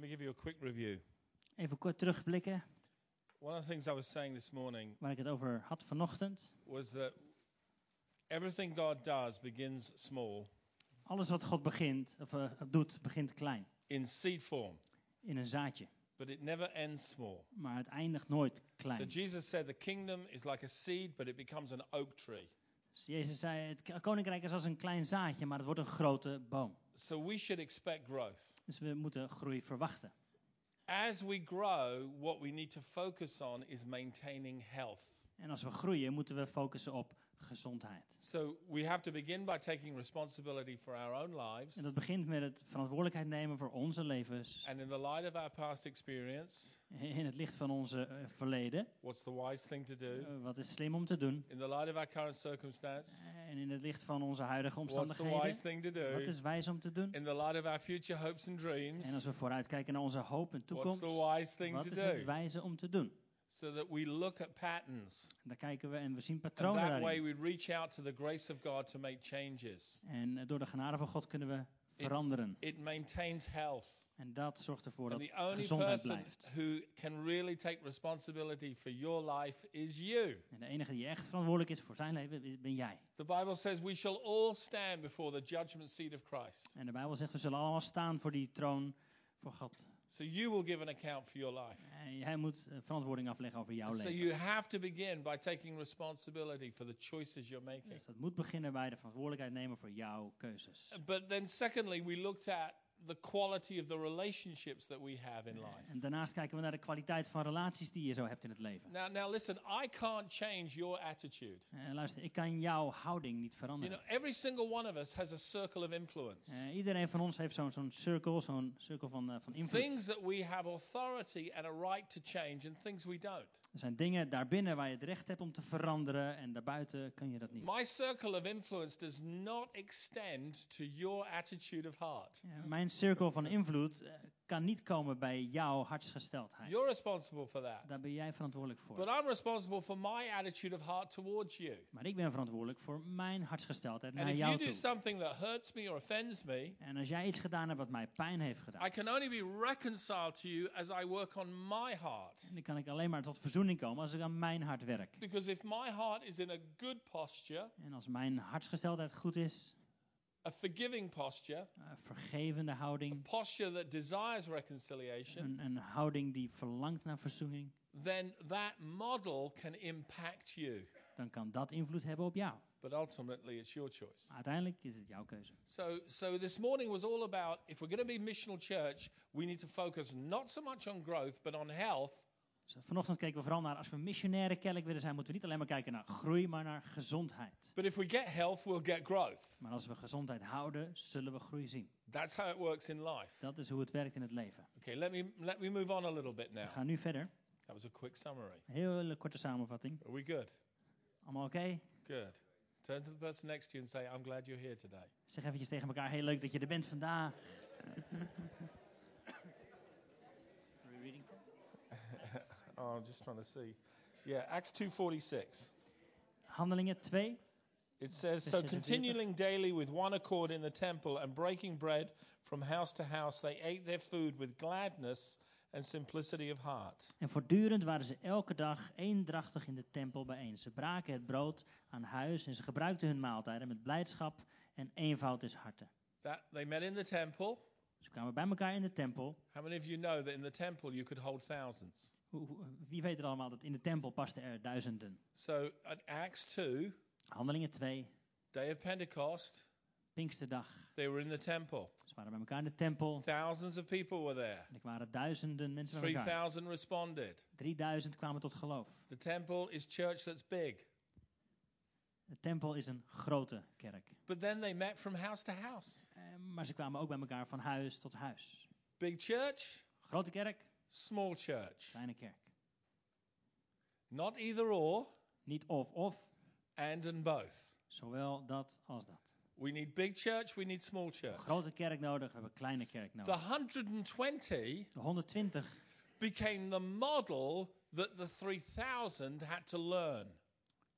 Let me give you a quick review. Even kort terugblikken One of the things I was saying this morning waar ik het over had vanochtend. was that everything God does begins small Alles wat God begint, of, eh, doet, begint klein. in seed form, In een zaadje. but it never ends small. Maar het eindigt nooit So klein. Jesus said the kingdom is like a seed, but it becomes an oak tree. Dus Jezus zei, het koninkrijk is als een klein zaadje, maar het wordt een grote boom. So we should expect growth. Dus we moeten groei verwachten. As we grow, what we need to focus on is maintaining health. En als we groeien, moeten we focussen op gezondheid. So we have to begin by taking responsibility for our own lives. En dat begint met het verantwoordelijkheid nemen voor onze levens. And in the light of our past experience, In het licht van onze eh, verleden. what's the wise thing to do? Eh, wat is slim om te doen? In the light of our current circumstance, En in het licht van onze huidige what's the wise omstandigheden. thing to Wat do? is wijs om te doen? In the light of our future hopes and En als dreams, we vooruitkijken naar onze hoop en what's toekomst. the wise thing Wat to is het do? wijze om te doen? So that we look at patterns. Daar kijken we en we zien And patronen that way we reach out to the grace of God to make changes. En eh, door de genade van God kunnen we veranderen. It maintains health. En dat zorgt ervoor And dat the only gezondheid person blijft. who can really take responsibility for your life is you. En de enige die echt verantwoordelijk is voor zijn leven ben jij. The Bible says we shall all stand before the judgment seat of Christ. En de Bijbel zegt we zullen allemaal staan voor die troon voor God. So you will give an account for your life. En jij moet eh, verantwoording afleggen over jouw So leven. you have to begin by taking responsibility for the choices you're making. Dus dat moet beginnen bij de verantwoordelijkheid nemen voor jouw keuzes. But then, secondly, we looked at the quality of the relationships that we have in life. En daarnaast kijken we naar de kwaliteit van relaties die je zo hebt in het leven. Now, now listen, I can't change your attitude. En luister, ik kan jouw houding niet You veranderen. know, every single one of us has a circle of influence. Eh, iedereen van ons heeft zo'n zo'n cirkel, zo'n cirkel van, eh, van invloed. Things that we have authority and a right to change, and things we don't. Er zijn dingen daarbinnen waar je het recht hebt om te veranderen en daarbuiten kun je dat niet. My circle of influence does not extend to your attitude of heart. Ja, mijn cirkel van invloed eh, kan niet komen bij jouw hartsgesteldheid. You're responsible for that. Daar ben jij verantwoordelijk voor. But I'm responsible for my attitude of heart towards you. Maar ik ben verantwoordelijk voor mijn hartsgesteldheid And naar if jou you do toe. something that hurts me or offends me, En als jij iets gedaan hebt wat mij pijn heeft gedaan, I can only be reconciled to you as I work on my heart. dan kan ik alleen maar tot verzoening komen als ik aan mijn hart werk. Because if my heart is in a good posture, En als mijn hartsgesteldheid goed is, a forgiving posture, eh, vergevende a houding, posture that desires reconciliation, een, een houding die verlangt naar verzoening, then that model can impact you. dan kan dat invloed hebben op jou. But ultimately, it's your choice. Maar uiteindelijk is het jouw keuze. So, so this morning was all about if we're going to be missional church, we need to focus not so much on growth, but on health. Dus vanochtend keken we vooral naar, als we missionaire kerk willen zijn, moeten we niet alleen maar kijken naar groei, maar naar gezondheid. But if we get health, we'll get growth. Maar als we gezondheid houden, zullen we groei zien. That's how it works in life. Dat is hoe het werkt in het leven. Okay, let me let me move on a little bit now. We gaan nu verder. That was a quick summary. Heel korte samenvatting. Are we good? Allemaal oké? Good. Turn to the person next to you and say, "I'm glad you're here today." Zeg eventjes tegen elkaar, heel leuk dat je er bent vandaag. Oh, I'm just trying to see. Yeah, Acts 2:46. Handelingen 2. It says, So 46. continuing daily with one accord in the temple and breaking bread from house to house, they ate their food with gladness and simplicity of heart. En voortdurend waren ze elke dag eendrachtig in de tempel bijeen. Ze braken het brood aan huis en ze gebruikten hun maaltijden met blijdschap en eenvoud des harten. That they met in the temple. Ze kwamen bij elkaar in de tempel. How many of you know that in the temple you could hold thousands? Wie weet er allemaal dat in de tempel pasten er duizenden. So at Acts 2, Handelingen 2, day of Pentecost, Pinksterdag. they were in the temple. Ze waren bij elkaar in de tempel. Thousands of people were there. En er waren duizenden mensen bij elkaar. 3,000 responded. 3000 kwamen tot geloof. The temple is church that's big. De tempel is een grote kerk. But then they met from house to house. Eh, maar ze kwamen ook bij elkaar van huis tot huis. Big church, Grote kerk, small church. kleine kerk. Not either or, Niet of of, and and both. zowel dat als dat. We need big church, we need small Een church. grote kerk nodig, we hebben kleine kerk The nodig. 120 De 120 became the model that the 3000 had to learn.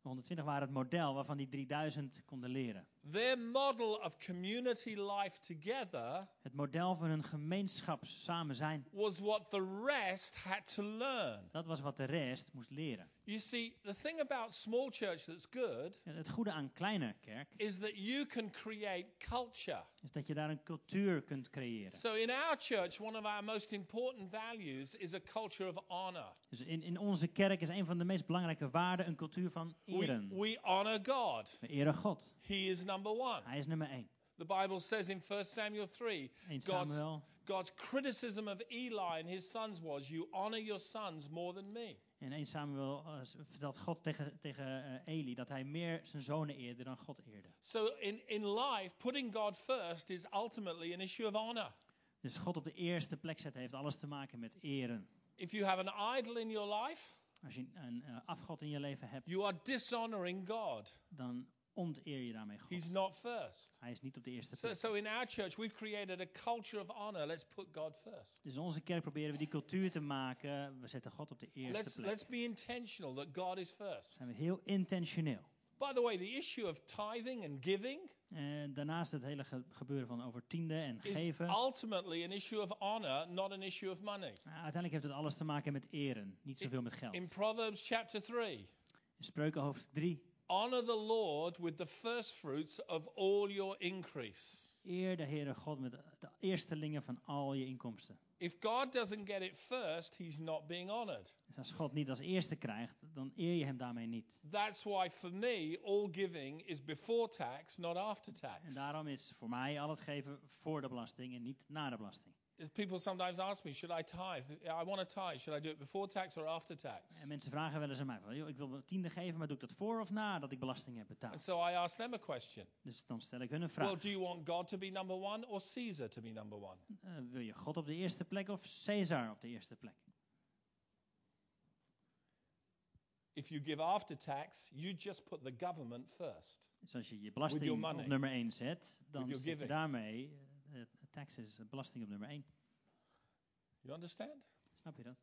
De 120 waren het model waarvan die 3000 konden leren. Their model of community life together Het model van hun gemeenschap samen zijn. was what the rest had to learn. Dat was wat de rest moest leren. You see, the thing about small church that's good Het goede aan kleine kerk is that you can create culture. is dat je daar een cultuur kunt creëren. So in our church, one of our most important values is a culture of honor. Dus in, in onze kerk is een van de meest belangrijke waarden een cultuur van We, eren. we honor God. We eren God. He is number one. Hij is nummer één. The Bible says in 1 Samuel 3, 1 God's. God's criticism of Eli and his sons was, You honor your sons more than me. In 1 Samuel eh, vertelt God tegen, tegen eh, Eli dat hij meer zijn zonen eerde dan God eerde. So in, in life, putting God first is ultimately an issue of honor. Dus God op de eerste plek zetten heeft alles te maken met eren. If you have an idol in your life, Als je een eh, afgod in je leven hebt, you are dishonoring God. dan onteer je daarmee He's God. not first. Hij is niet op de eerste plek. so in our church, we've created a culture of honor. Let's put God first. Dus in onze kerk proberen we die cultuur te maken. We zetten God op de eerste Let's, plek. let's be intentional that God is first. Zijn we heel intentioneel. By the way, the issue of tithing and giving En daarnaast het hele ge- gebeuren van over tiende en is geven. ultimately an issue of honor, not an issue of money. Nou, uiteindelijk heeft het alles te maken met eren, niet zoveel met geld. In Proverbs chapter 3, In Spreuken hoofdstuk 3. Honor the Lord with the first fruits of all your increase. Eer de Heere God met de eerstelingen van al je inkomsten. If God doesn't get it first, he's not being honored. Dus als God niet als eerste krijgt, dan eer je hem daarmee niet. That's why for me, all giving is before tax, not after En tax. daarom is voor mij al het geven voor de belasting en niet na de belasting. People sometimes ask me, should I tithe? I want to tithe. Should I do it before tax or after tax? En mensen vragen wel eens aan mij, van, "Joh, ik wil wel tiende geven, maar doe ik dat voor of na dat ik belasting heb And betaald? so I ask them a question. Dus dan stel ik hun een Well, vraag. do you want God to be number one or Caesar to be number one? Eh, wil je God op de eerste plek of Caesar op de eerste plek? If you give after tax, you just put the government first. Dus als je je belasting op nummer 1 zet, dan zet je daarmee eh, taxes, eh, belasting op nummer 1. You understand? Snap je dat?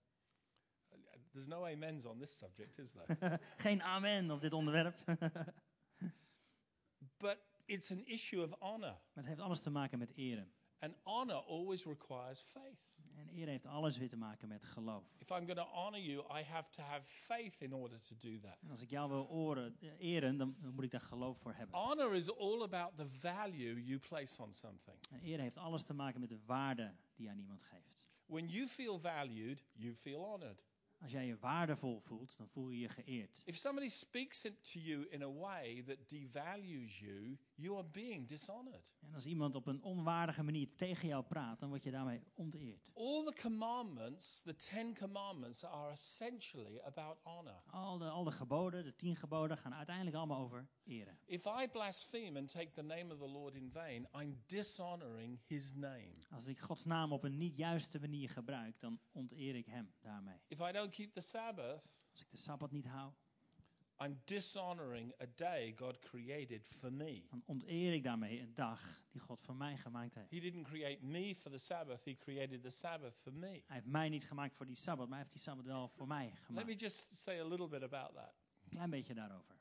There's no amens on this subject, is there? Geen amen op dit onderwerp. maar but it's an issue of honor. het heeft alles te maken met eren. And honor always requires faith. En eren heeft alles weer te maken met geloof. If I'm going to honor you, I have to have faith in order to do that. En als ik jou wil oren, eren, dan, moet ik daar geloof voor hebben. Honor is all about the value you place on something. En eren heeft alles te maken met de waarde die je aan iemand geeft. When you feel valued, you feel honored. Als jij je waardevol voelt, dan voel je je geëerd. If somebody speaks to you in a way that devalues you, you are being dishonored. En als iemand op een onwaardige manier tegen jou praat, dan word je daarmee onteerd. All the commandments, the Ten Commandments, are essentially about honor. Al de, al de geboden, de tien geboden, gaan uiteindelijk allemaal over eren. If I blaspheme and take the name of the Lord in vain, I'm dishonoring his name. Als ik Gods naam op een niet juiste manier gebruik, dan onteer ik hem daarmee. If I don't keep the Sabbath, Als ik de Sabbat niet hou, I'm dishonoring a day God created for me. dan onteer ik daarmee een dag die God voor mij gemaakt heeft. He didn't create me for the Sabbath, He created the Sabbath for me. Hij heeft mij niet gemaakt voor die Sabbat, maar hij heeft die Sabbat wel voor mij Let me gemaakt. just say a little bit about that. Een klein beetje daarover.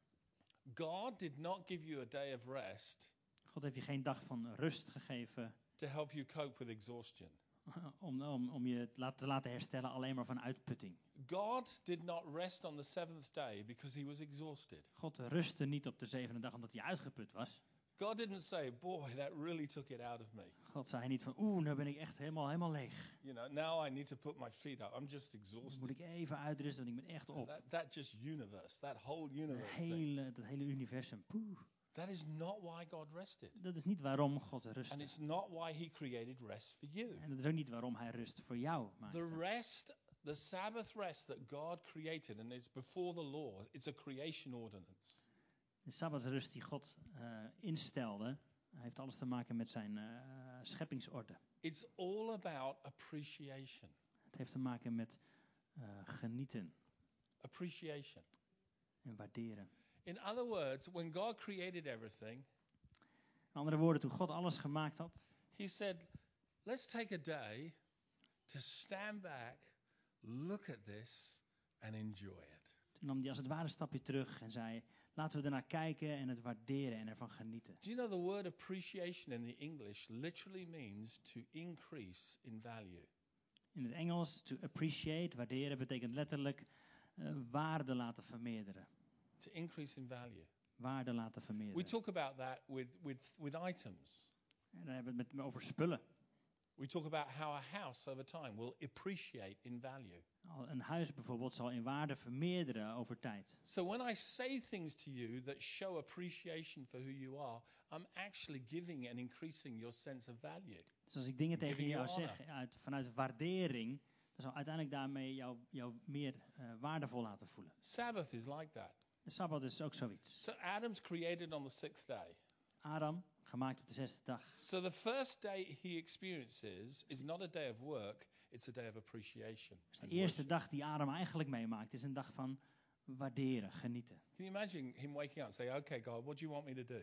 God did not give you a day of rest God heeft je geen dag van rust gegeven to help you cope with exhaustion. om, om, om je te laten herstellen alleen maar van uitputting. God did not rest on the seventh day because he was exhausted. God rustte niet op de zevende dag omdat hij uitgeput was. God didn't say, Boy, that really took it out of me. God zei niet van, oeh, nu ben ik echt helemaal, helemaal leeg. You know, now I need to put my feet up. I'm just exhausted. moet ik even uitrusten, want ik ben echt op. That, that just universe, that whole universe hele, dat hele universum, poeh. That is not why God rested. Dat is niet waarom God And rustte. it's not why he created rest for you. En dat is ook niet waarom hij rust voor jou The maakte. rest, the Sabbath rest that God created, and it's before the law, it's a creation ordinance. De Sabbatrust die God eh, instelde, heeft alles te maken met zijn eh, scheppingsorde. It's all about appreciation. Het heeft te maken met eh, genieten Appreciation. en waarderen. In other words, when God created everything, Met andere woorden, toen God alles gemaakt had, he said, let's take a day to stand back, look at this, and enjoy it. toen nam hij als het ware een stapje terug en zei, Laten we ernaar kijken en het waarderen en ervan genieten. Do you know the word appreciation in the English literally means to increase in value? In het Engels, to appreciate, waarderen, betekent letterlijk eh, waarde laten vermeerderen. To increase in value. Waarde laten We vermeerderen. talk about that with, with, with items. En dan hebben we het met, over spullen. We talk about how a house over time will appreciate in value. Al Een huis bijvoorbeeld zal in waarde vermeerderen over tijd. So when I say things to you that show appreciation for who you are, I'm actually giving and increasing your sense of value. Dus als ik dingen tegen jou zeg uit, vanuit waardering, dan zal uiteindelijk daarmee jou, jou meer eh, waardevol laten voelen. Sabbath is like that. De Sabbat is ook zoiets. So Adam's created on the sixth day. Adam, gemaakt op de zesde dag. So the first day he experiences is not a day of work, it's a day of appreciation. Dus de eerste dag die Adam eigenlijk meemaakt, is een dag van waarderen, genieten. Can you imagine him waking up and saying, Okay, God, what do you want me to do?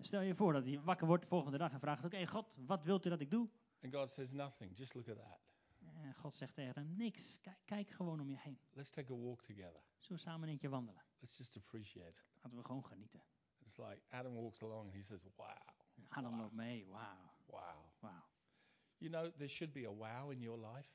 Stel je voor dat hij wakker wordt de volgende dag en vraagt, oké God, wat wilt u dat ik doe? And God says, Nothing, just look at that. En God zegt tegen hem, niks, kijk, kijk gewoon om je heen. Let's take a walk together. Zo samen een keer wandelen. Let's just appreciate it. Laten we gewoon genieten. It's like Adam walks along and he says, Wow, En Adam loopt mee, wauw, wow. wauw. You know, there should be a wow in your life.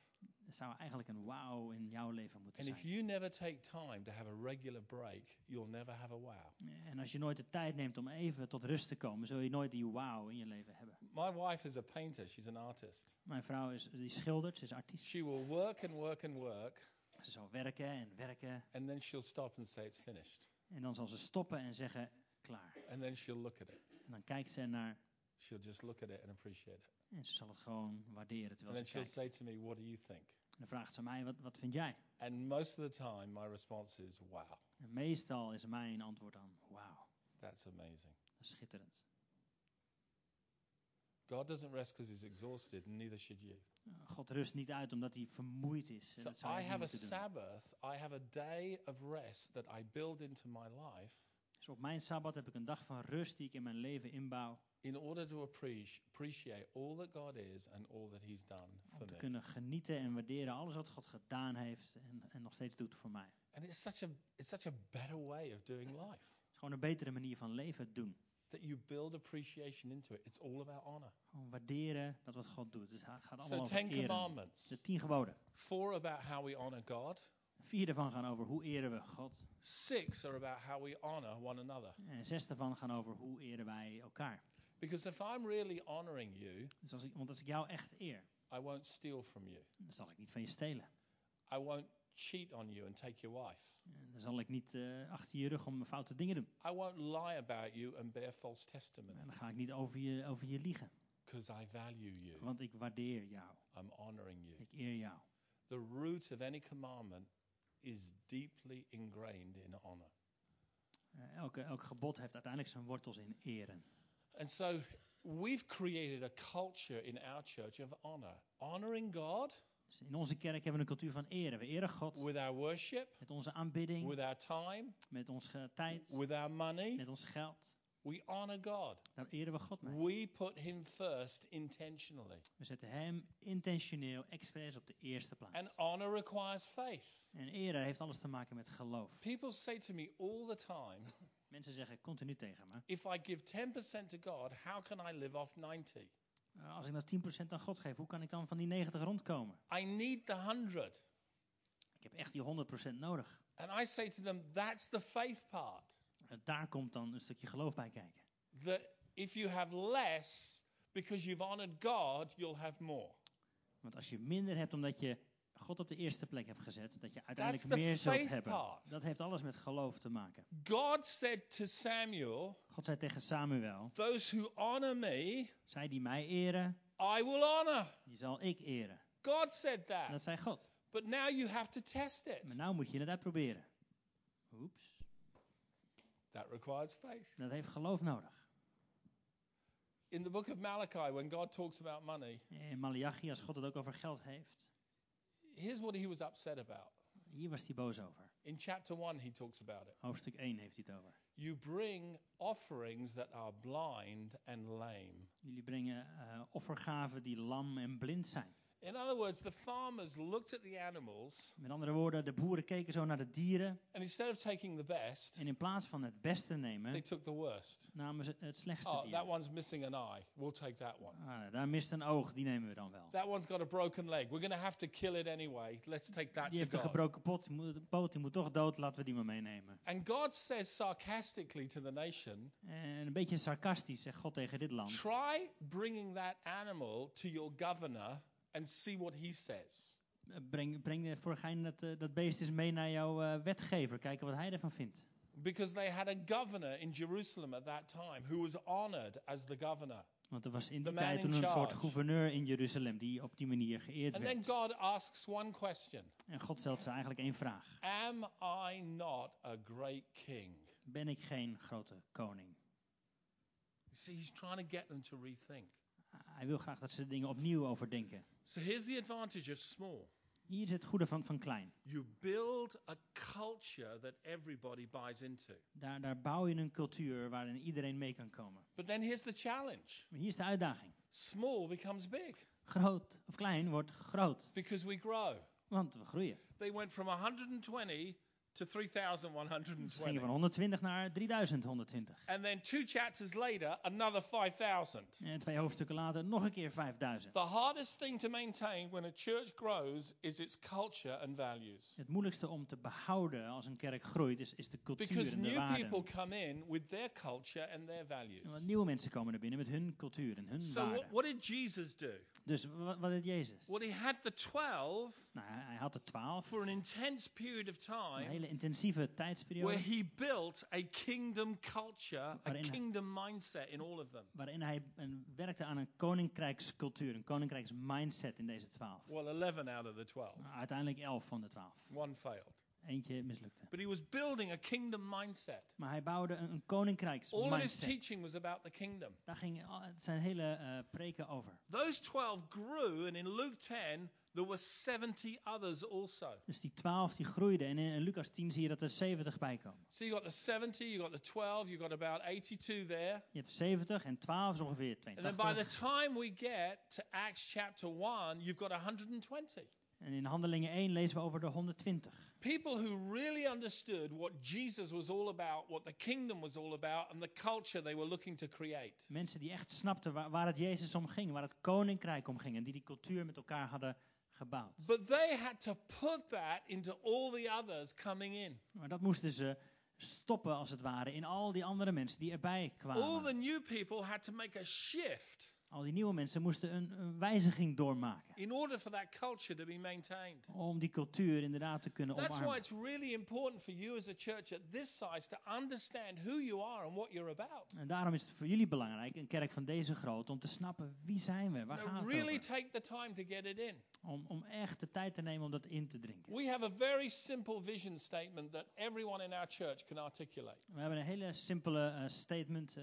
Er zou eigenlijk een wauw in jouw leven moeten And if zijn. you never take time to have a regular break, you'll never have a wow. En als je nooit de tijd neemt om even tot rust te komen, zul je nooit die wauw in je leven hebben. My wife is a painter, she's an artist. Mijn vrouw is, die schildert, ze is artiest. She will work and work and work, Ze zal werken en werken. and then she'll stop and say it's finished. En dan zal ze stoppen en zeggen, klaar. And then she'll look at it. En dan kijkt ze naar She'll just look at it and appreciate it. en ze zal het gewoon waarderen And terwijl then ze she'll kijkt. say to me, What do you think? En dan vraagt ze mij, wat, wat vind jij? And most of the time, my response is, Wow, En meestal is mijn antwoord dan, wauw, that's amazing. dat is schitterend. God doesn't rest because he's exhausted, and neither should you. God rust niet uit omdat hij vermoeid is. En So dat zou I have a moeten doen. Sabbath, I have a day of rest that I build into my life Dus op mijn Sabbat heb ik een dag van rust die ik in mijn leven inbouw. In order to appreci- appreciate all that God is and all that he's done Om for te me. kunnen genieten en waarderen alles wat God gedaan heeft en, en nog steeds doet voor mij. And it's such a it's such a better way of doing life Het is gewoon een betere manier van leven doen. that you build appreciation into it. It's all about honor. Gewoon waarderen dat wat God doet. Dus het gaat allemaal So over Ten eren. Commandments. De tien geboden. Four about how we honor God. Vier daarvan gaan over hoe eren we God. Six are about how we honor one another. En zes daarvan gaan over hoe eren wij elkaar. Because if I'm really honoring you, Dus als ik, want als ik jou echt eer, I won't steal from you. dan zal ik niet van je stelen. I won't cheat on you and take your wife. Dan zal ik niet eh, achter je rug om foute dingen doen. I won't lie about you and bear false testimony En dan ga ik niet over je, over je liegen. because I value you. Want ik waardeer jou. I'm honoring you. Ik eer jou. The root of any commandment is deeply ingrained in honor. Eh, elke, elk gebod heeft uiteindelijk zijn wortels in eren. And so we've created a culture in our church of honor. Honoring God Dus in onze kerk hebben we een cultuur van eren. We eren God with our worship, met onze aanbidding, with our time, met onze tijd, with our money. met ons geld. We honor God. Daar eren we God mee. We put Him first intentionally. We zetten Hem intentioneel, expres op de eerste plaats. And honor requires faith. En eren heeft alles te maken met geloof. People say to me all the time Mensen zeggen continu tegen me, if I give 10% to God, how can I live off 90? eh, als ik nou 10% aan God geef, hoe kan ik dan van die 90 rondkomen? I need the 100. Ik heb echt die 100% nodig. And I say to them, that's the faith part. En daar komt dan een stukje geloof bij kijken. That if you have less because you've honored God, you'll have more. Want als je minder hebt omdat je God op de eerste plek hebt gezet, dat je uiteindelijk That's meer zult hebben. part. Dat heeft alles met geloof te maken. God said to Samuel, God zei tegen Samuel, Those who honor me, zij die mij eren, I will honor. die zal ik eren. God said that. dat zei God. But now you have to test it. Maar nou moet je het uitproberen. Oeps, That requires faith. dat heeft geloof nodig. In the book of Malachi, when God talks about money, In Malachi, als God het ook over geld heeft, here's what he was upset about. hier was hij boos over. In chapter 1, he talks about it. Hoofdstuk 1 heeft hij het over. You bring offerings that are blind and lame. Jullie brengen eh, offergaven die lam en blind zijn. In other words, the farmers looked at the animals Met andere woorden, de boeren keken zo naar de dieren. and instead of taking the best, En in plaats van het beste they nemen, took the worst. namen ze het slechtste Oh, dier. that one's missing an eye. We'll take that one. Ah, daar mist een oog, die nemen we dan wel. That one's got a broken leg. We're going to have to kill it anyway. Let's take that Die heeft een gebroken pot, poot, die moet toch dood, laten we die maar meenemen. And God says sarcastically to the nation, En een beetje sarcastisch zegt God tegen dit land. try bringing that animal to your governor and see what he says. Breng, breng voor gein dat, eh, dat beest eens mee naar jouw eh, wetgever. Kijken wat hij ervan vindt. Because they had a governor in Jerusalem at that time who was honored as the governor. Want er was in die tijd toen een soort gouverneur in Jeruzalem die op die manier geëerd And then werd. God asks one question En God stelt ze eigenlijk één vraag. Am I not a great king? Ben ik geen grote koning? See, he's trying to get them to rethink. Hij wil graag dat ze de dingen opnieuw overdenken. So here's the advantage of small Hier is het goede van, van klein. you build a culture that everybody buys into. Daar, daar bouw je een cultuur waarin iedereen mee kan komen. But then here's the challenge Maar hier is de uitdaging. small becomes big Groot of klein wordt groot. because we grow. Want we groeien. They went from 120 to Ze gingen 3,120. van 120 naar 3120. And then two chapters later, another 5,000. En twee hoofdstukken later nog een keer 5000. The hardest thing to maintain when a church grows is its culture and values. Het moeilijkste om te behouden als een kerk groeit is, is de cultuur Because en de new waarden. people come in with their culture and their values. Want nieuwe mensen komen er binnen met hun cultuur en hun So, what, waarden. what did Jesus do? Dus wat, wat deed Jezus? Well, he had the 12 Nou, hij had er twaalf. for an intense period of time hele intensieve where tijdsperiode. he built a kingdom culture, a Waarin hij- kingdom mindset in all of them. Waarin hij een- werkte aan een koninkrijkscultuur, een koninkrijksmindset in deze twaalf. Well, 11 out of the 12. Nou, uiteindelijk elf van de twaalf. One failed. Eentje mislukte. But he was building a kingdom mindset. Maar hij bouwde een, een All of his koninkrijksmindset. teaching was about the kingdom. Daar ging zijn hele eh, preken over. Those 12 grew, and in Luke 10, there were 70 others also. Dus die twaalf die groeiden. En in, Lucas 10 zie je dat er 70 bij komen. So you got the 70, you got the 12, you got about 82 there. Je hebt 70 en 12 is ongeveer And then by the 82. time we get to Acts chapter 1, you've got 120. En in Handelingen 1 lezen we over de 120. People who really understood what Jesus was all about, what the kingdom was all about, and the culture they were looking to create. Mensen die echt snapten waar, waar het Jezus om ging, waar het koninkrijk om ging. En die die cultuur met elkaar hadden gebouwd. But they had to put that into all the others coming in. Maar dat moesten ze stoppen als het ware in al die andere mensen die erbij All the kwamen. new people had to make a shift Al die nieuwe mensen moesten een, een wijziging doormaken. in order for that culture to be maintained. Om die cultuur inderdaad te kunnen That's why omarmen. it's really important for you as a church at this size to understand who you are and what you're about. En daarom is het voor jullie belangrijk, een kerk van deze grootte, om te snappen wie zijn we, waar Now, gaat het really over? take the time to get it in. Om, om echt de tijd te nemen om dat in te drinken. We have a very simple vision statement that everyone in our church can articulate. We hebben een hele simpele eh, statement,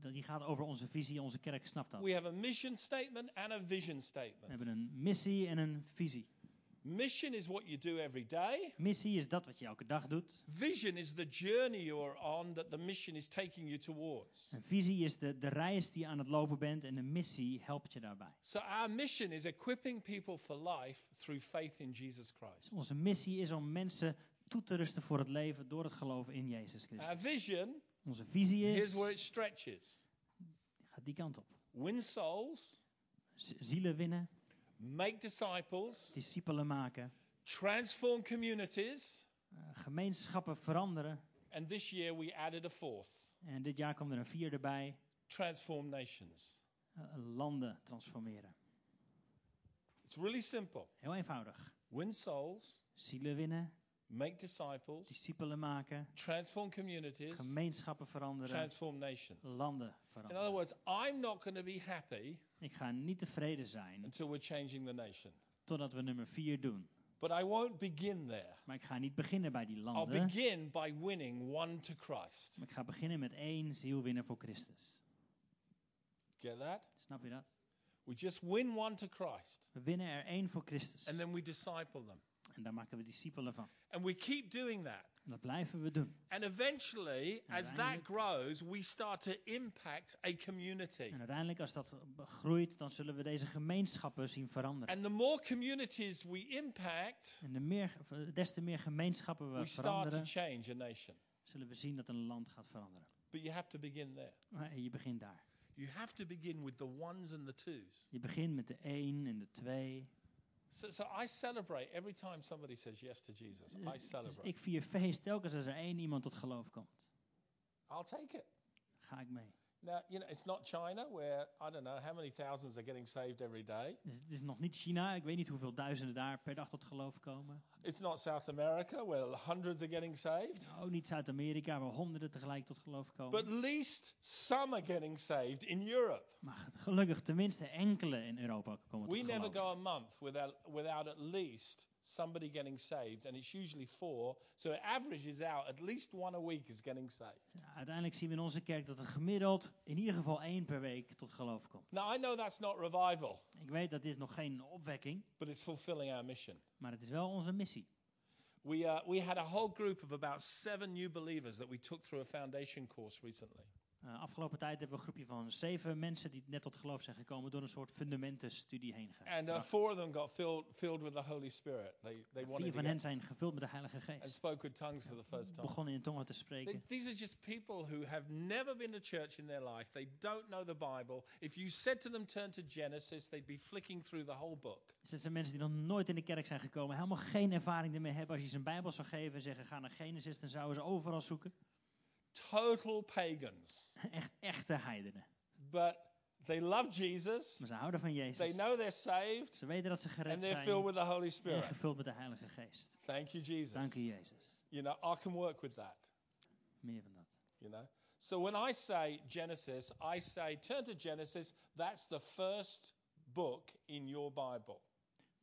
dat- die gaat over onze visie, onze kerk snapt dat. We have a mission statement and a vision We statement. hebben een missie en een visie. Mission is what you do every day. Missie is dat wat je elke dag doet. Vision is the journey you're on that the mission is taking you towards. Een visie is de, de reis die je aan het lopen bent en de missie helpt je daarbij. So our mission is equipping people for life through faith in Jesus Christ. Onze missie is om mensen toe te rusten voor het leven door het geloven in Jezus Our Christus. vision, Onze visie here's is, where it stretches. gaat die kant op. Win souls, Zielen winnen, make disciples, discipelen maken, transform communities, eh, gemeenschappen veranderen. and this year we added a fourth, En dit jaar komt er een vierde bij, transform nations. eh, landen transformeren. It's really simple. Heel eenvoudig. Win souls, Zielen winnen, make disciples, discipelen maken, transform communities, gemeenschappen veranderen, transform nations. landen In veranderen. other words, I'm not going to be happy Ik ga niet tevreden zijn until we're changing the nation. totdat we nummer vier doen. But I won't begin there. Maar ik ga niet beginnen bij die I'll landen. begin by winning one to Christ. Maar ik ga beginnen met één ziel winnen voor Christus. Get that? Snap je dat? We just win one to Christ We winnen er één voor Christus. and then we disciple them. En daar maken we discipelen van. And we keep doing that. En dat blijven we doen. And eventually, as that grows, we start to impact a community. En uiteindelijk, als dat groeit, dan zullen we deze gemeenschappen zien veranderen. And the more communities we impact, En de meer, des te meer gemeenschappen we we start to veranderen, change a nation. zullen we zien dat een land gaat veranderen. But you have to begin there. Maar je begint daar. You have to begin with the ones and the twos. Je begint met de één en de twee. So, so I celebrate every time somebody says yes to Jesus. I Dus celebrate. ik vier feest telkens als er één iemand tot geloof komt. I'll take it. Ga ik mee. Now, you know, it's not China where, I don't know, how many thousands are getting saved every day. Het is nog niet China. Ik weet niet hoeveel duizenden daar per dag tot geloof komen. It's not South America where hundreds are getting saved. Ook niet Zuid-Amerika, waar honderden tegelijk tot geloof But komen. at least some are getting saved in Europe. Maar gelukkig tenminste enkele in Europa komen tot We never geloof. go a month without, without at least somebody getting saved, and it's usually four. So it averages out at least one a week is getting saved. Ja, uiteindelijk zien we in onze kerk dat er gemiddeld in ieder geval één per week tot geloof komt. Now, I know that's not revival, Ik weet dat dit nog geen opwekking, but it's fulfilling our mission. maar het is wel onze missie. We, uh, we had a whole group of about seven new believers that we took through a foundation course recently. Uh, afgelopen tijd hebben we een groepje van zeven mensen die net tot geloof zijn gekomen door een soort fundamentenstudie heen gegaan. And uh, four of them got filled, filled with the Holy Spirit. They, they wanted Vier van hen zijn gevuld met de Heilige and Geest. spoke with tongues for the first time. Begonnen in tongen te They- spreken. these are just people who have never been to church in their life. They don't know the Bible. If you said to them, turn to Genesis, they'd be flicking through the whole book. Dus zijn mensen die nog nooit in de kerk zijn gekomen, helemaal geen ervaring ermee hebben. Als je ze een Bijbel zou geven en zeggen, ga naar Genesis, dan zouden ze overal zoeken. Total pagans. Echt echte heidenen. But they love Jesus. Maar ze houden van Jezus. They know they're saved. Ze weten dat ze gered And they're zijn filled with the Holy Spirit. en gevuld met de Heilige Geest. Thank you, Jesus. Dank u Jezus. You know, I can work with that. Meer van dat. You know? So when I say Genesis, I say turn to Genesis. That's the first book in your Bible.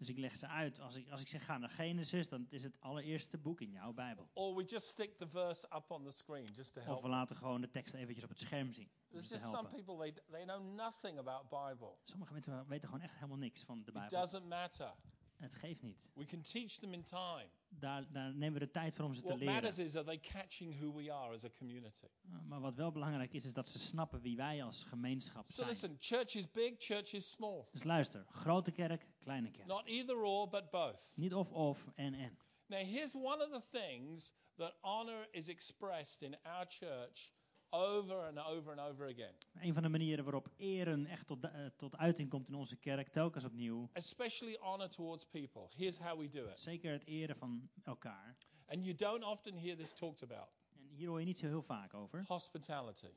Dus ik leg ze uit. Als ik, als ik zeg ga naar Genesis, dan is het allereerste boek in jouw Bijbel. Or we just stick the verse up on the screen just to Of we laten gewoon de tekst eventjes op het scherm zien. There's just some people, they, they know nothing about Bible. Sommige mensen weten gewoon echt helemaal niks van de It Bijbel. doesn't matter. Het geeft niet. We can teach them in time. Daar, daar nemen we de tijd voor om ze te leren. matters is, are they catching who we are as a community? Uh, Maar wat wel belangrijk is, is dat ze snappen wie wij als gemeenschap So zijn. listen, church is big, church is small. Dus luister, grote kerk, kleine kerk. Not either or, but both. Niet of of en en. Now, here's one of the things that honor is expressed in our church over and over and over again, Een van de manieren waarop eren echt tot, eh, tot uiting komt in onze kerk, telkens opnieuw. especially honor towards people. Here's how we do it. Zeker het eren van elkaar. And you don't often hear this talked about En hier hoor je niet zo heel vaak over. hospitality.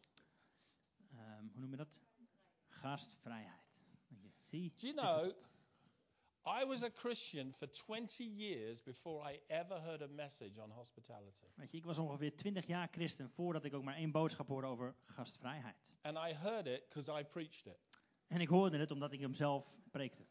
Ehm, hoe noem je dat? Gastvrijheid. Zie? Do you know, I was a Christian for 20 years before I ever heard a message on hospitality. Weet je, ik was ongeveer 20 jaar christen voordat ik ook maar één boodschap hoorde over gastvrijheid. And I heard it because I preached it. En ik hoorde het omdat ik hem zelf preekte.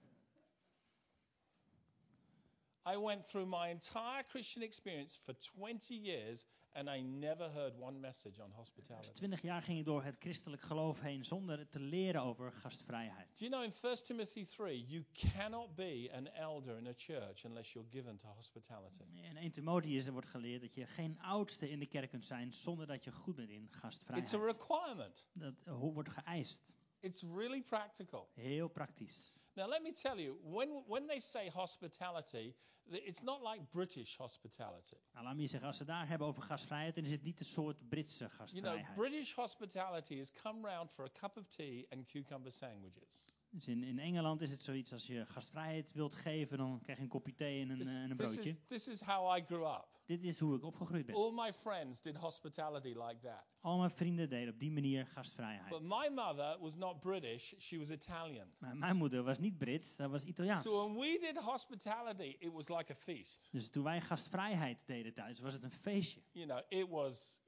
I went through my entire Christian experience for 20 years and I never heard one message on Dus hospitality. 20 jaar ging ik door het christelijk geloof heen zonder te leren over gastvrijheid. Do you know in 1 Timothy 3, you cannot be an elder in a church unless you're given to hospitality? In 1 Timotheus wordt geleerd dat je geen oudste in de kerk kunt zijn zonder dat je goed bent in It's a gastvrijheid. requirement. Dat eh, wordt geëist. It's really practical. Heel praktisch. Now, let me tell you, when, when they say hospitality, it's not like British hospitality. Nou, laat me zeggen, als ze daar hebben over gastvrijheid, dan is het niet een soort Britse You know. British hospitality is come round for a cup of tea and cucumber sandwiches. Dus in, in Engeland is het zoiets als je gastvrijheid wilt geven, dan krijg je een kopje thee en een, This, eh, en een this broodje. is, this is how I grew up. Dit is hoe ik opgegroeid ben. All my friends did hospitality like that. Al mijn vrienden deden op die manier gastvrijheid. But my mother was not British, she was Italian. Maar mijn moeder was niet Brits, zij was Italiaans. So when we did hospitality, it was like a feast. Dus toen wij gastvrijheid deden thuis, was het een feestje. You know, it was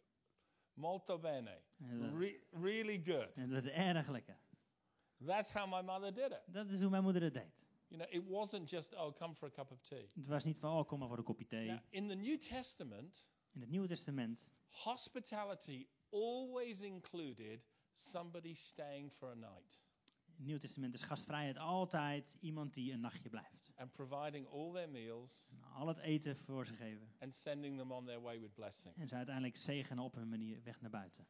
molto bene, re- really good. en dat was erg lekker. That's how my mother did it. Dat is hoe mijn moeder het deed. You know, it wasn't just, oh, come for a cup of tea. Het was niet van, oh, kom maar voor een kopje thee. Now, in the New Testament, In het Nieuwe Testament hospitality always included somebody staying for a night. In het Nieuw Testament is gastvrijheid altijd iemand die een nachtje blijft. and providing all their meals En al het eten voor ze geven. and sending them on their way with blessing. En ze uiteindelijk zegenen op hun manier weg naar buiten.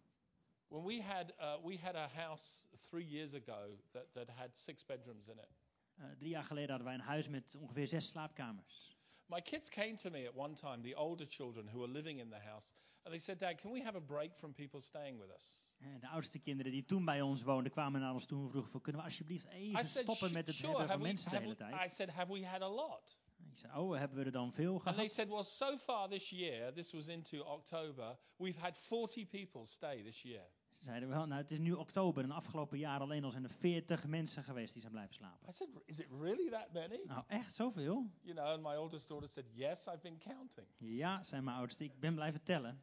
When we had uh, we had a house three years ago that, that had six bedrooms in it. Eh, drie jaar geleden hadden wij een huis met ongeveer zes slaapkamers. My kids came to me at one time, the older children who were living in the house, and they said, "Dad, can we have a break from people staying with us?" En de oudste kinderen die toen bij ons woonden kwamen naar ons toe en vroegen: Kunnen we alsjeblieft even said, stoppen "Sh- met het "Sure." hebben van we, mensen de hele tijd? I said, "Have we had a lot?" Ik zei: Oh, hebben we er dan veel And they gehad? said, "Well, so far this year, this was into October, we've had 40 people stay this year." Ze zeiden wel, nou het is nu oktober en afgelopen jaar alleen al zijn er 40 mensen geweest die zijn blijven slapen. I said, "Is it really that many?" Nou, echt zoveel? You know, and my oldest daughter said, "Yes, I've been counting." Ja, zei mijn oudste, ik ben blijven tellen.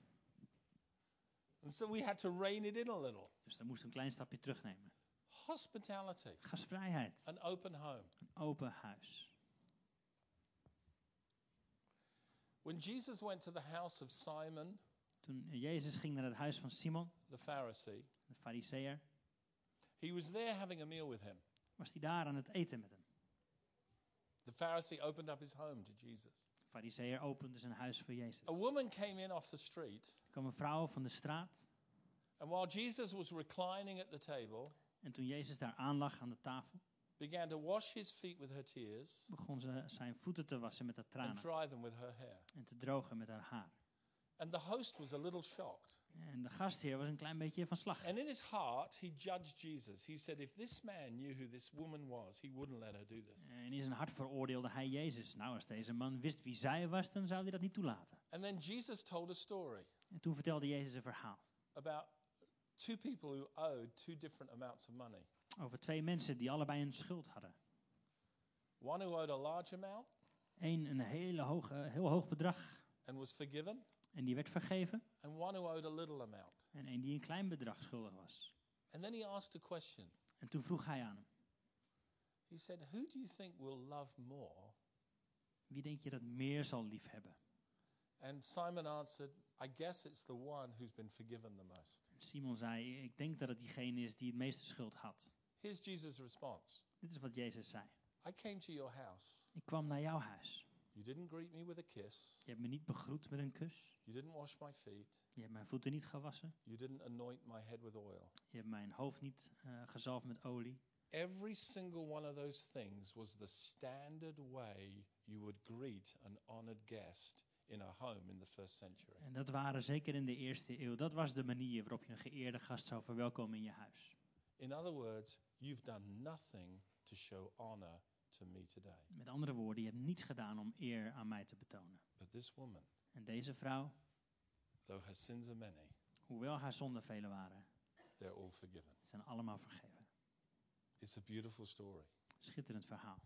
And so we had to rein it in a little. Dus dan moest ik een klein stapje terugnemen. Hospitality, Gastvrijheid, an open home. een open huis. When Jesus went to the house of Simon Toen Jezus ging naar het huis van Simon, the Pharisee, de fariseer, he was there having a meal with him. was hij daar aan het eten met hem. The Pharisee opened up his home to Jesus. De fariseer opende zijn huis voor Jezus. A woman came in off the street, Er kwam een vrouw van de straat and while Jesus was reclining at the table, en toen Jezus daar aanlag aan de tafel, began to wash his feet with her tears begon ze zijn voeten te wassen met haar and tranen dry them with her hair. en te drogen met haar haar. And the host was a little shocked. En de gastheer was een klein beetje van slag. And in his heart, he judged Jesus. He said, If this man knew who this woman was, he wouldn't let her do this. En in zijn hart veroordeelde hij Jezus. Nou, als deze man wist wie zij was, dan zou hij dat niet toelaten. And then Jesus told a story En toen vertelde Jezus een verhaal about two people who owed two different amounts of money. over twee mensen die allebei een schuld hadden. One who owed a large amount Eén een hele hoge, heel hoog bedrag and was forgiven, en die werd vergeven. and one who owed a little amount. En één die een klein bedrag schuldig was. And then he asked a question. En toen vroeg hij aan hem, He said, Who do you think will love more? wie denk je dat meer zal liefhebben? And Simon answered, I guess it's the one who's been forgiven the most. En Simon zei, ik denk dat het diegene is die het meeste schuld had. Here's Jesus' response Dit is wat Jezus zei. I came to your house. Ik kwam naar jouw huis. You didn't greet me with a kiss. Je hebt me niet begroet met een kus. You didn't wash my feet. Je hebt mijn voeten niet gewassen. You didn't anoint my head with oil. Je hebt mijn hoofd niet eh gezalfd met olie. Every single one of those things was the standard way you would greet an honored guest in a home in the first century. En dat waren zeker in de eerste eeuw. Dat was de manier waarop je een geëerde gast zou verwelkomen in je huis. In other words, you've done nothing to show honor to me today. Met andere woorden, je hebt niets gedaan om eer aan mij te betonen. But this woman, En deze vrouw, though her sins are many, hoewel haar zonden vele waren, they're all forgiven. zijn allemaal vergeven. It's a beautiful story. Schitterend verhaal.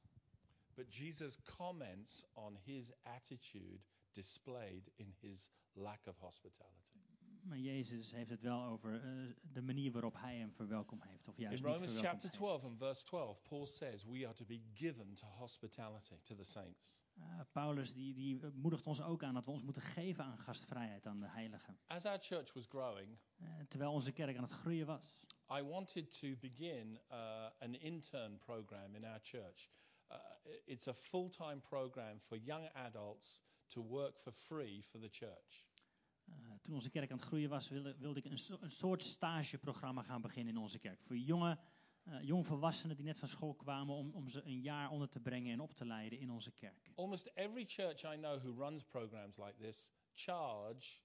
But Jesus comments on his attitude displayed in his lack of hospitality. Maar Jezus heeft het wel over eh, de manier waarop hij hem verwelkomd heeft. Of juist In Romans chapter heeft. 12 and verse 12, Paul says we are to be given to hospitality to the saints. Eh, Paulus die, die moedigt ons ook aan dat we ons moeten geven aan gastvrijheid aan de heiligen. As our church was growing, Eh, terwijl onze kerk aan het groeien was. I wanted to begin uh, an intern program in our church. Uh, it's a full time program for young adults to work for free for the church. Eh, toen onze kerk aan het groeien was, wilde, wilde ik een, so- een soort stageprogramma gaan beginnen in onze kerk. Voor jonge, eh jongvolwassenen die net van school kwamen, om, om ze een jaar onder te brengen en op te leiden in onze kerk. Almost every church I know who runs programs like this charge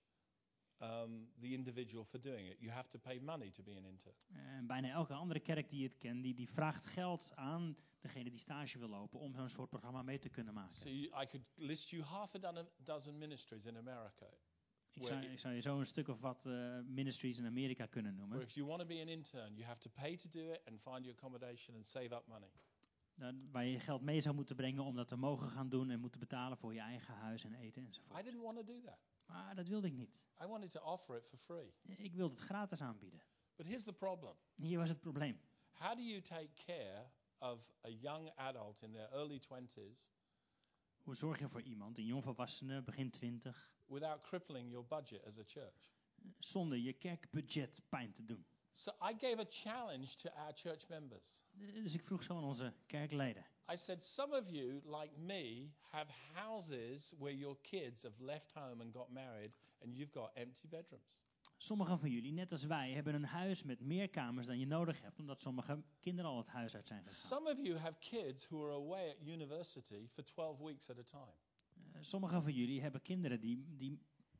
um, the individual for doing it. You have to pay money to be an intern. En bijna elke andere kerk die het kent, die, die vraagt geld aan degene die stage wil lopen om zo'n soort programma mee te kunnen maken. So you, I could list you half a dozen ministries in America Ik zou, ik zou je zo een stuk of wat eh, ministries in Amerika kunnen where noemen. if you want to be an intern, you have to pay to do it and find your accommodation and save up money. Daar- waar je geld mee zou moeten brengen om dat te mogen gaan doen en moeten betalen voor je eigen huis en eten I enzovoort. didn't want to do that. Maar dat wilde ik niet. I wanted to offer it for free. Ik wilde het gratis aanbieden. But here's the problem. Hier was het probleem. How do you take care of a young adult in their early 20s Hoe zorg je voor iemand, een jongvolwassene, begin twintig, without crippling your budget as a church? zonder je kerkbudget pijn te doen? So I gave a challenge to our church members. Dus ik vroeg zo aan onze kerkleden. I said, Some of you, like me, have houses where your kids have left home and got married, and you've got empty bedrooms. Sommigen van jullie, net als wij, hebben een huis met meer kamers dan je nodig hebt, omdat sommige kinderen al het huis uit zijn gegaan. Some of you have kids who are away at university for 12 weeks at a time. Sommigen van jullie hebben kinderen die, die,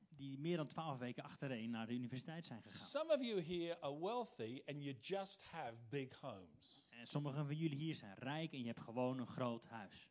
die meer dan twaalf weken achtereen naar de universiteit zijn gegaan. Some of you here are wealthy and you just have big homes. En sommigen van jullie hier zijn rijk en je hebt gewoon een groot huis.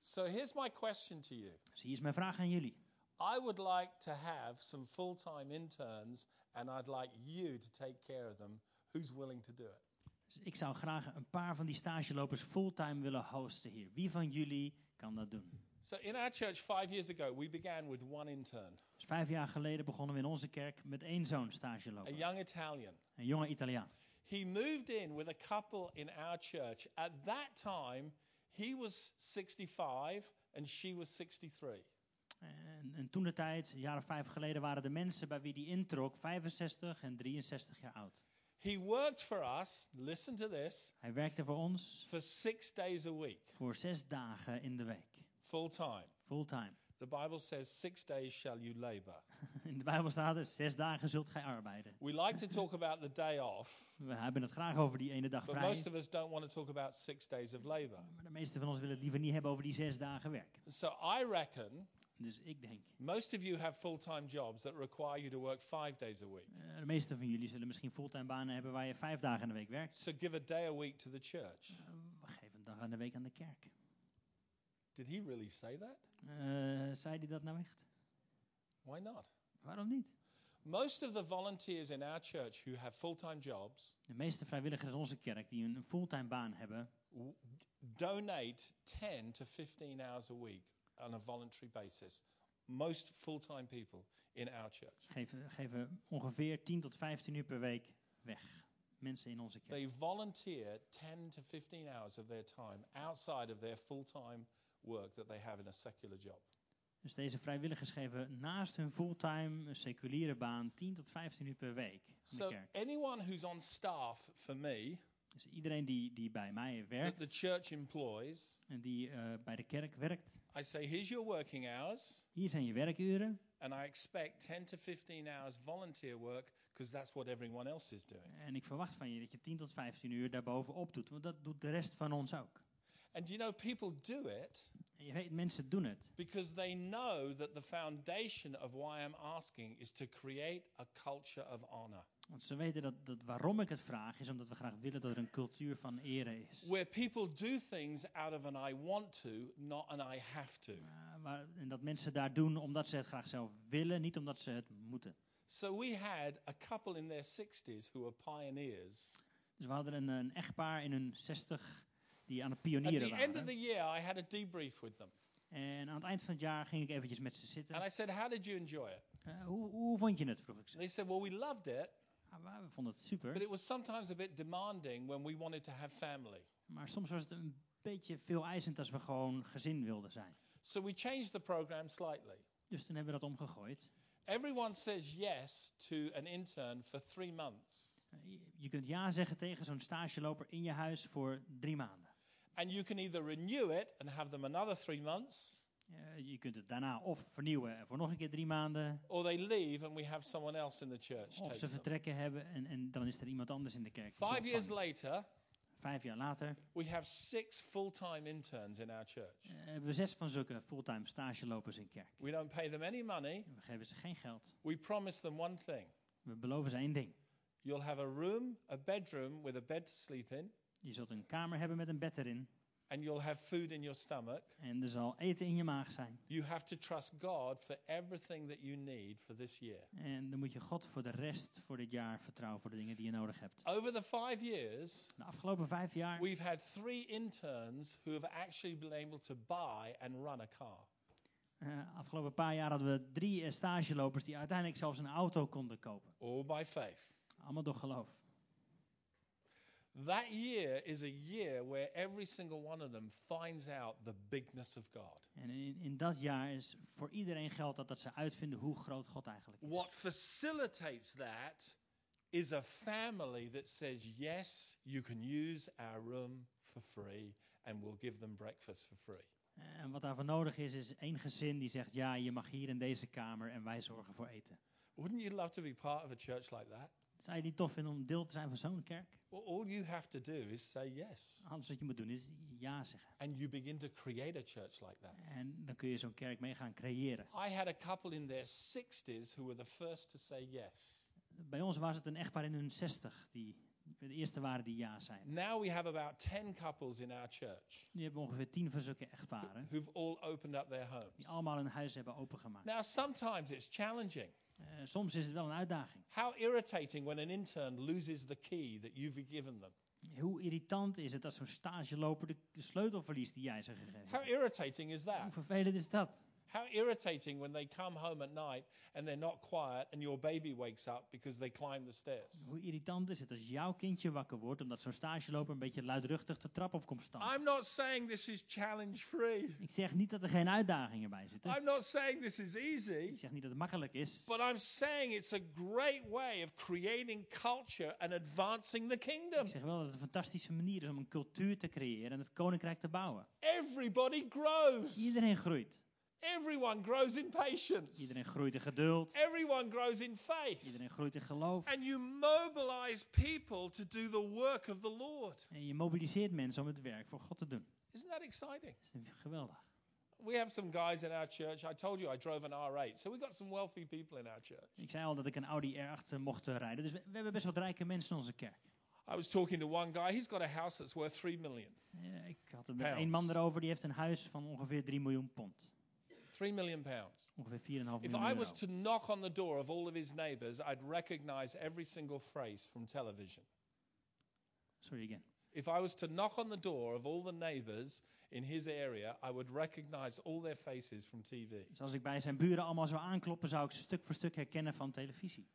So here's my question to you. Dus hier is mijn vraag aan jullie. I would like to have some full time interns, and I'd like you to take care of them. Who's willing to do it? Dus ik zou graag een paar van die stagelopers fulltime willen hosten hier. Wie van jullie kan dat doen? So, in our church five years ago, we began with one intern, Dus vijf jaar geleden begonnen we in onze kerk met één zo'n a stageloper. young Italian. Een jonge Italiaan. He moved in with a couple in our church. At that time, he was 65 and she was 63. En, en toen de tijd, een jaar of vijf geleden, waren de mensen bij wie die introk 65 en 63 jaar oud. He worked for us, listen to this, Hij werkte voor ons for six days a week, voor zes dagen in de week. full time. Fulltime. The Bible says, Six days shall you labor. In de Bijbel staat er, zes dagen zult gij arbeiden. We like to talk about the day off, We hebben het graag over die ene dag but vrij. most of us don't want to talk about six days of labor. Maar de meeste van ons willen het liever niet hebben over die zes dagen werk. So I reckon Dus ik denk, most of you have full time jobs that require you to work five days a week. eh, de meeste van jullie zullen misschien fulltime banen hebben waar je vijf dagen in de week werkt. So give a day a week to the church. Eh, Geef een dag aan de week aan de kerk. Did he really say that? Eh, zei hij dat nou echt? Why not? Waarom niet? Most of the volunteers in our church who have full time jobs De meeste vrijwilligers in onze kerk die een fulltime baan hebben, donate 10 to 15 hours a week on a voluntary basis. Most full time people in our church. geven, geven ongeveer 10 tot 15 uur per week weg. Mensen in onze kerk. They volunteer 10 to 15 hours of their time outside of their full time work that they have in a secular job. Dus deze vrijwilligers geven naast hun fulltime seculiere baan 10 tot 15 uur per week in de So, kerk. anyone who's on staff for me, Dus iedereen die, die bij mij that werkt the church employs, en die eh, bij de kerk werkt, I say, here's your working hours, hier zijn je werkuren. and I expect 10 to 15 hours volunteer work because that's what everyone else is doing. En ik verwacht van je dat je 10 tot 15 uur daarbovenop doet, want dat doet de rest van ons ook. And you know, people do it je weet, mensen doen het. because they know that the foundation of why I'm asking is to create a culture of honor, Want ze weten dat, dat waarom ik het vraag is omdat we graag willen dat er een cultuur van ere is. where people do things out of an I want to, not an I have to. Waar- en dat mensen daar doen omdat ze het graag zelf willen, niet omdat ze het moeten. So we had a couple in their 60s who were pioneers. Dus we hadden een, een echtpaar in hun 60 die aan het At pionieren the end of waren. the year, I had a debrief with them. En aan het eind van het jaar ging ik eventjes met ze zitten. And I said, How did you enjoy it? Eh, hoe, hoe vond je het, vroeg ik ze. They said, Well, we loved it, Ah, we vonden het super. but it was sometimes a bit demanding when we wanted to have family. Maar soms was het een beetje veel eisend als we gewoon gezin wilden zijn. So we changed the program slightly. Dus toen hebben we dat omgegooid. Everyone says yes to an intern for three months. Eh, je- Je kunt ja zeggen tegen zo'n stageloper in je huis voor drie maanden. And you can either renew it and have them another three months, Eh, je kunt het daarna of vernieuwen en voor nog een keer drie maanden. or they leave and we have someone else in the church Of ze them. vertrekken hebben en, en dan is er iemand anders in de kerk. Five years later, Vijf jaar later we have six full-time interns in our church. eh, hebben we zes van zulke fulltime stagelopers in kerk. We don't pay them any money. We geven ze geen geld. We promise them one thing. We beloven ze één ding. You'll have a room, a bedroom with a bed to sleep in, Je zult een kamer hebben met een bed erin. and you'll have food in your stomach. En er zal eten in je maag zijn. You have to trust God for everything that you need for this year. En dan moet je God voor de rest voor dit jaar vertrouwen voor de dingen die je nodig hebt. Over the five years, De afgelopen vijf jaar we've had three interns who have actually been able to buy and run a car. Uh, afgelopen paar jaar hadden we drie stagelopers die uiteindelijk zelfs een auto konden kopen. All by faith. Allemaal door geloof. That year is a year where every single one of them finds out the bigness of God. En in, in dat jaar is voor iedereen geldt dat, dat ze uitvinden hoe groot God eigenlijk is. What facilitates that is a family that says, yes, you can use our room for free and we'll give them breakfast for free. En wat daarvoor nodig is, is één gezin die zegt, ja, je mag hier in deze kamer en wij zorgen voor eten. Wouldn't you love to be part of a church like that? Zou je niet tof vinden om deel te zijn van zo'n kerk? Well, all you have to do is say yes. Alles wat je moet doen is ja zeggen. And you begin to create a church like that. En dan kun je zo'n kerk mee gaan creëren. I had a couple in their 60s who were the first to say yes. Bij ons was het een echtpaar in hun 60 die de eerste waren die ja zeiden. Now we have about 10 couples in our church Nu hebben we ongeveer tien van zulke echtparen who've all opened up their die homes. allemaal hun huis hebben opengemaakt. Now, sometimes it's challenging. Eh, soms is het wel een uitdaging. How irritating when an intern loses the key that you've given them. Hoe irritant is het als zo'n stageloper de, de sleutel verliest die jij ze gegeven How hebt? irritating is Hoe that? vervelend is dat? How irritating when they come home at night and they're not quiet and your baby wakes up because they climbed the stairs. Hoe irritant is het als jouw kindje wakker wordt omdat zo'n stageloper een beetje luidruchtig de trap op komt staan? I'm not saying this is challenge free. Ik zeg niet dat er geen uitdagingen bij zitten. I'm not saying this is easy. Ik zeg niet dat het makkelijk is. But I'm saying it's a great way of creating culture and advancing the kingdom. Ik zeg wel dat het een fantastische manier is om een cultuur te creëren en het koninkrijk te bouwen. Everybody grows. Iedereen groeit. Everyone grows in patience. Iedereen groeit in geduld. Everyone grows in faith. Iedereen groeit in geloof. And you mobilize people to do the work of the Lord. En je mobiliseert mensen om het werk voor God te doen. Isn't that exciting? Dat is geweldig. We have some guys in our church. I told you I drove an R8. So we got some wealthy people in our church. Ik zei al dat ik een Audi R8 mocht eh, rijden. Dus we, we hebben best wat rijke mensen in onze kerk. I was talking to one guy. He's got a house that's worth 3 million. Eh, ik had het met één man erover. Die heeft een huis van ongeveer 3 miljoen pond. 3 million pounds. Ongeveer 4,5 If I was to knock on the door of all of his neighbors, I'd recognize every single phrase from television. Sorry again. If I was to knock on the door of all the neighbors in his area, I would recognize all their faces from TV. Dus als ik bij zijn buren allemaal zou aankloppen, zou ik ze stuk voor stuk herkennen van televisie.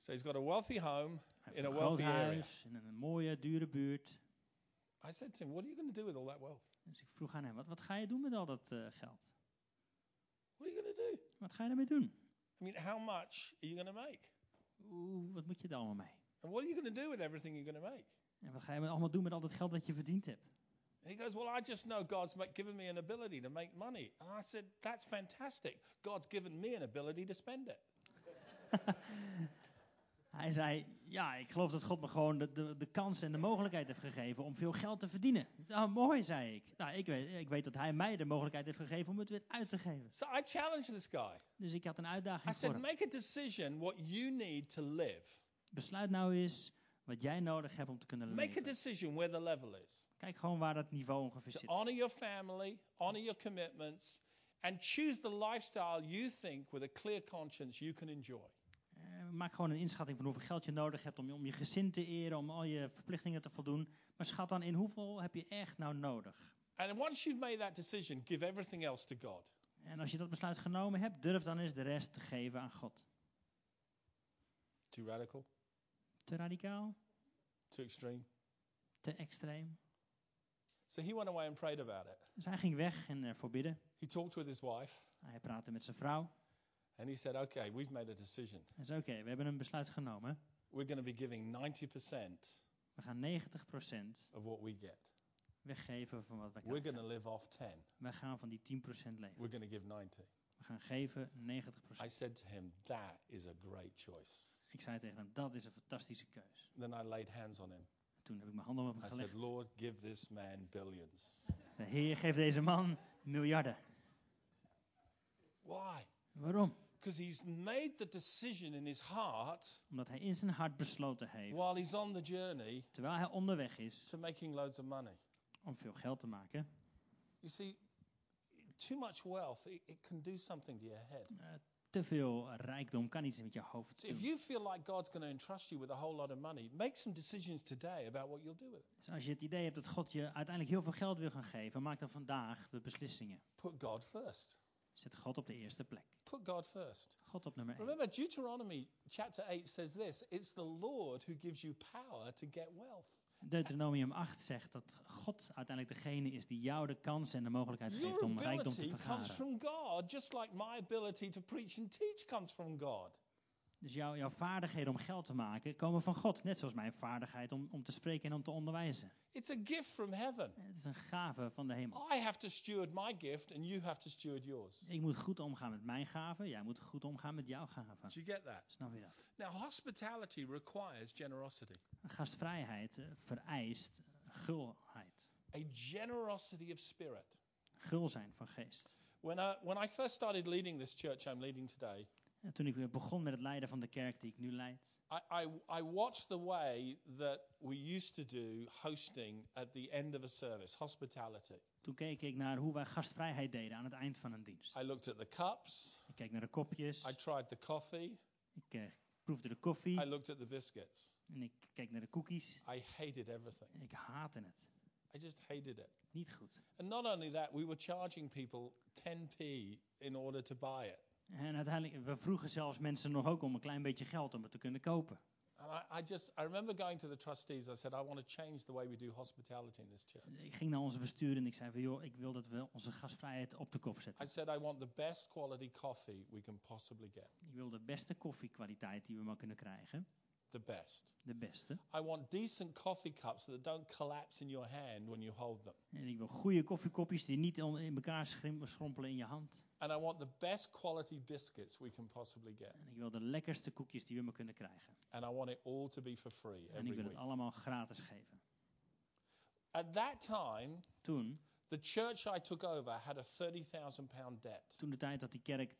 So he's got a wealthy home Hij in a wealthy area. huis in een mooie, dure buurt. I said to him, What are you going to do with all that wealth? Dus ik vroeg aan hem, wat, wat ga je doen met al dat eh, geld? What are you going to do? Wat ga je daarmee doen? I mean, how much are you going to make? Oeh, wat moet je daar allemaal mee? And what are you going to do with everything you're going to make? En wat ga je allemaal doen met al dat geld dat je verdiend hebt? He goes, Well, I just know God's given me an ability to make money. And I said, That's fantastic. God's given me an ability to spend it. Hij zei, ja, ik geloof dat God me gewoon de, de, de kans en de mogelijkheid heeft gegeven om veel geld te verdienen. Nou, mooi, zei ik. Nou, ik weet, ik weet dat hij mij de mogelijkheid heeft gegeven om het weer uit te geven. So I challenged this guy. Dus ik had een I uitdaging voor said, hem. Make a decision what you need to live. Besluit nou eens wat jij nodig hebt om te kunnen Make a leven. decision where the level is. Kijk gewoon waar dat niveau ongeveer To zit. honor your family, honor your commitments, and choose the lifestyle you think with a clear conscience you can enjoy. Eh, maak gewoon een inschatting van hoeveel geld je nodig hebt om, je- om je gezin te eren, om al je verplichtingen te voldoen. Maar schat dan in hoeveel heb je echt nou nodig. And once you've made that decision, give everything else to God. En als je dat besluit genomen hebt, durf dan eens de rest te geven aan God. Too radical? Te radicaal? Too extreme? Te extreem? So he went away and prayed about it. Dus hij ging weg en ervoor bidden. He talked with his wife Hij praatte met zijn vrouw. And he said, Okay, we've made a decision. Hij zei, oké, we hebben een besluit genomen. We're going to be giving 90% We gaan 90% of what we get. weggeven van wat we We're going krijgen. to live off 10. Wij gaan van die 10% leven. We're going to give 90. We gaan geven 90%. I said to him, That is a great choice. Ik zei tegen hem, dat is een fantastische keus. Then I laid hands on him. Toen heb ik mijn handen op hem I said, gelegd. Lord, give this man billions. Heer geeft deze man miljarden. Why? Waarom? Because he's made the decision in his heart Omdat hij in zijn hart besloten heeft, while he's on the journey terwijl hij onderweg is to making loads of money. om veel geld te maken. You see, too much wealth, it, it can do something to your head. Eh, te veel rijkdom kan iets met je hoofd So if doen. you feel like God's going to entrust you with a whole lot of money, make some decisions today about what you'll do with it. Dus als je het idee hebt dat God je uiteindelijk heel veel geld wil gaan geven, maak dan vandaag de beslissingen. Put God first. Zet God op de eerste plek. Put God first. God op nummer 1. Remember, Deuteronomy chapter 8 says this it's the Lord who gives you power to get wealth. Deuteronomium 8 zegt dat God uiteindelijk degene is die jou de kans en de mogelijkheid geeft Your om rijkdom te ability comes vergaren. from God, just like my ability to preach and teach comes from God. Dus jouw, jouw vaardigheden om geld te maken komen van God. Net zoals mijn vaardigheid om, om te spreken en om te onderwijzen. It's a gift from heaven. Het is een gave van de hemel. I have to steward my gift and you have to steward yours. Ik moet goed omgaan met mijn gaven. Jij moet goed omgaan met jouw gaven. Do you get that? Snap je dat? Now, hospitality requires generosity. Gastvrijheid eh, vereist eh, gulheid. a generosity of spirit. Gul zijn van geest. When I, when I first started leading this church I'm leading today, En toen ik weer begon met het leiden van de kerk die ik nu leid. I, I, I watched the way that we used to do hosting at the end of a service, hospitality. Toen keek ik naar hoe wij gastvrijheid deden aan het eind van een dienst. I looked at the cups, Ik keek naar de kopjes. I tried the coffee, Ik eh, proefde de koffie. I looked at the biscuits. En ik keek naar de cookies. I hated everything. Ik haatte het. I just hated it. Niet goed. And not only that, we were charging people 10p in order to buy it. En uiteindelijk, we vroegen zelfs mensen nog ook om een klein beetje geld om het te kunnen kopen. And I, I just, I remember going to the trustees. I said, I want to change the way we do hospitality in this church. Ik ging naar onze bestuurder en ik zei van joh, ik wil dat we onze gastvrijheid op de kop I zetten. said, I want the best quality coffee we can possibly get. Ik wil de beste koffiekwaliteit die we maar kunnen krijgen. The best. De beste. I want decent coffee cups that don't collapse in your hand when you hold them. En ik wil goede koffiekopjes die niet in elkaar schrompelen in je hand. And I want the best quality biscuits we can possibly get. En ik wil de lekkerste koekjes die we maar kunnen krijgen. And I want it all to be for free En ik every wil het week. allemaal gratis geven. At that time, Toen, the church I took over had a 30,000 pound debt. toen de tijd dat die kerk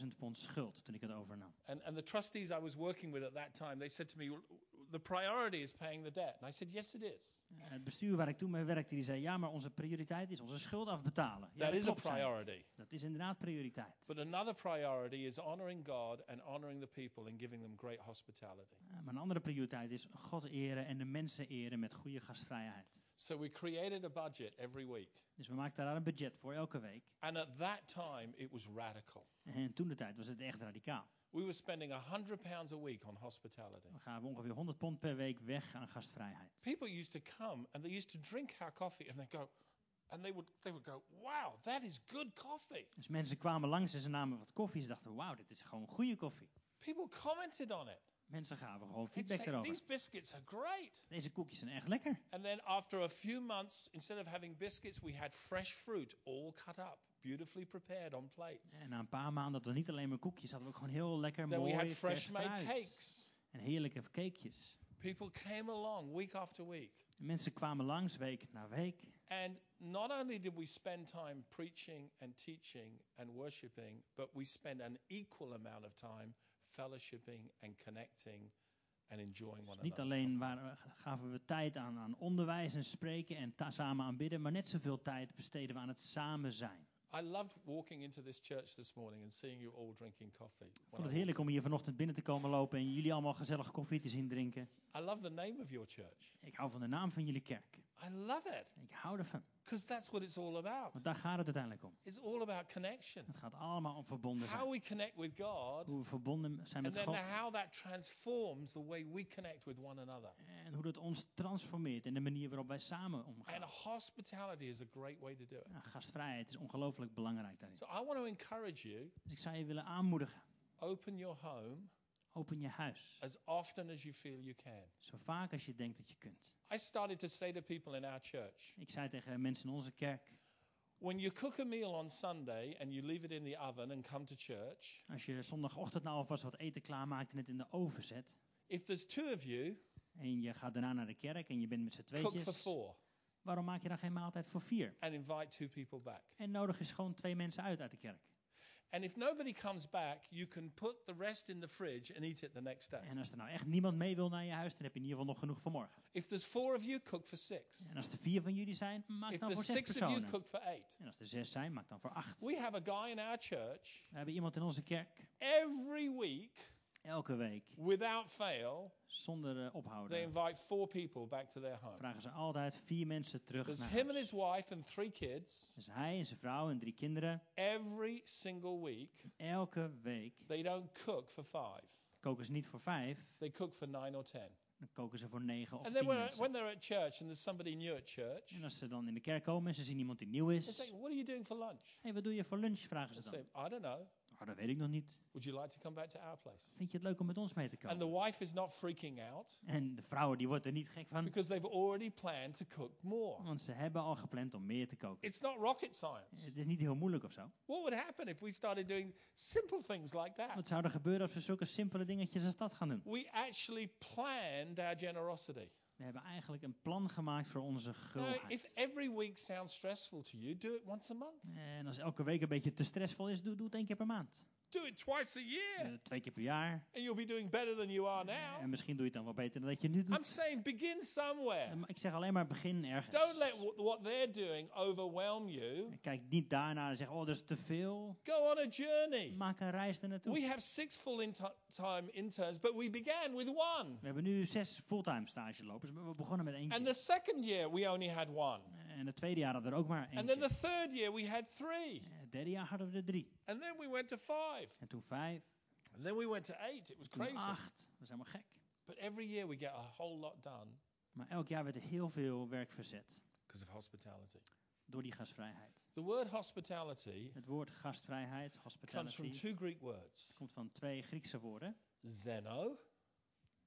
30.000 pond schuld, toen ik het overnam. And, and the trustees I was working with at that time, they said to me, "Well, the priority is paying the debt. And I said, yes, it is. En Het bestuur waar ik toen mee werkte, die zei ja, maar onze prioriteit is onze schuld afbetalen. Ja, That is a priority. Dat is inderdaad prioriteit. But another priority is honoring God and honoring the people and giving them great hospitality. Ja, Maar een andere prioriteit is God eren en de mensen eren met goede gastvrijheid. So we created a budget every week. Dus we maakten daar een budget voor elke week. And at that time, it was radical. En toen de tijd was het echt radicaal. We were spending 100 pounds a week on hospitality. We gaven ongeveer 100 pond per week weg aan gastvrijheid. People used to come and they used to drink our coffee and they go, and they would, they would go, wow, that is good coffee. Dus mensen kwamen langs en ze namen wat koffie. Ze dachten, wauw, dit is gewoon goede koffie. People commented on it. Mensen gaven gewoon feedback say, erover. these biscuits are great. Deze koekjes zijn echt lekker. And then after a few months, instead of having biscuits, we had fresh fruit all cut up, beautifully prepared on plates. En na een paar maanden hadden we niet alleen maar koekjes, hadden we ook gewoon heel lekker Then we mooi had fresh made fruit. cakes. En heerlijke cakejes. People came along week after week. En mensen kwamen langs week na week. And not only did we spend time preaching and teaching and worshiping, but we spent an equal amount of time fellowshipping and connecting and enjoying one Niet another. alleen waren, gaven we tijd aan, aan onderwijs en spreken en ta- samen aanbidden, maar net zoveel tijd besteden we aan het samen zijn. I loved walking into this church this morning and seeing you all drinking coffee. Ik vond het heerlijk om hier vanochtend binnen te komen lopen en jullie allemaal gezellig koffie te zien drinken. I love the name of your church. Ik hou van de naam van jullie kerk. I love it Ik hou ervan. because that's what it's all about. Want daar gaat het uiteindelijk om. It's all about connection. Het gaat allemaal om verbonden How zijn. we connect with God Hoe we verbonden zijn and met then God. how that transforms the way we connect with one another. En hoe dat ons transformeert in de manier waarop wij samen And omgaan. hospitality is a great way to do it. Ja, gastvrijheid is ongelooflijk belangrijk daarin. So I want to encourage you Dus ik zou je willen aanmoedigen. open your home Open je huis. as often as you feel you can. Zo vaak als je denkt dat je kunt. I started to say to people in our church Ik zei tegen mensen in onze kerk. when you cook a meal on Sunday and you leave it in the oven and come to church, Als je zondagochtend nou alvast wat eten klaarmaakt en het in de oven zet. if there's two of you, En je gaat daarna naar de kerk en je bent met z'n cook for tweetjes. four Waarom maak je dan geen maaltijd voor vier? and invite two people back. En nodig is gewoon twee mensen uit uit de kerk. And if nobody comes back, you can put the rest in the fridge and eat it the next day. En als er nou echt niemand mee wil naar je huis, dan heb je in ieder geval nog genoeg voor morgen. If there's four of you, cook for six. En als er vier van jullie zijn, maak If dan voor there's zes six of you, personen. cook for eight. En als er zes zijn, maak dan voor acht. We have a guy in our church We hebben iemand in onze kerk, every week, elke week, without fail, zonder they ophouden, invite four people back to their home. vragen ze altijd vier mensen terug There's naar him and huis. his wife and three kids. Dus hij en zijn vrouw en drie kinderen, Every single week, elke week they don't cook for five. koken ze niet voor vijf, They cook for nine or ten. dan koken ze voor negen of And tien when, mensen. when they're at church and there's somebody new at church, En als ze dan in de kerk komen en ze zien iemand die nieuw they is, say, What are you doing for lunch? hey, wat doe je voor lunch, vragen ze say, dan. I don't know. Oh, dat weet ik nog niet. Would you like to come back to our place? Vind je het leuk om met ons mee te And the komen? wife is not freaking out En de vrouw die wordt er niet gek van, because they've already planned to cook more. want ze hebben al gepland om meer te koken. It's not rocket science. Het is niet heel moeilijk of zo. What would happen if we started doing simple things like Wat that? zou er gebeuren als we zulke simpele dingetjes als dat gaan doen? We actually planned our generosity. We hebben eigenlijk een plan gemaakt voor onze gulheid. if every week sounds stressful to you, do it once a month. En als elke week een beetje te stressvol is, doe, doe het één keer per maand. Do it twice a year, Eh, twee keer per jaar. and you'll be doing better than you are now. En misschien doe je het dan wel beter dan dat je nu doet. I'm saying begin somewhere. Eh, Ik zeg alleen maar begin ergens. Don't let wh- what they're doing overwhelm you. Kijk niet daarna en zeg, oh, dat is te veel. Go on a journey. Maak een reis naartoe. We have six full-time interns, but we began with one. We hebben nu zes fulltime stagelopers, maar we begonnen met And eentje. the second year, we only had one. En het tweede jaar hadden we er ook maar And then eentje. the third year, we had three. Het derde jaar hadden we er drie. And then we went to five. En toen vijf, And then we went to eight. It was toen crazy. acht. Dat is helemaal gek. But every year, we get a whole lot done Maar elk jaar werd er heel veel werk verzet because of hospitality. door die gastvrijheid. The word hospitality Het woord gastvrijheid, comes from hospitality, two Greek words komt van twee Griekse woorden. xeno,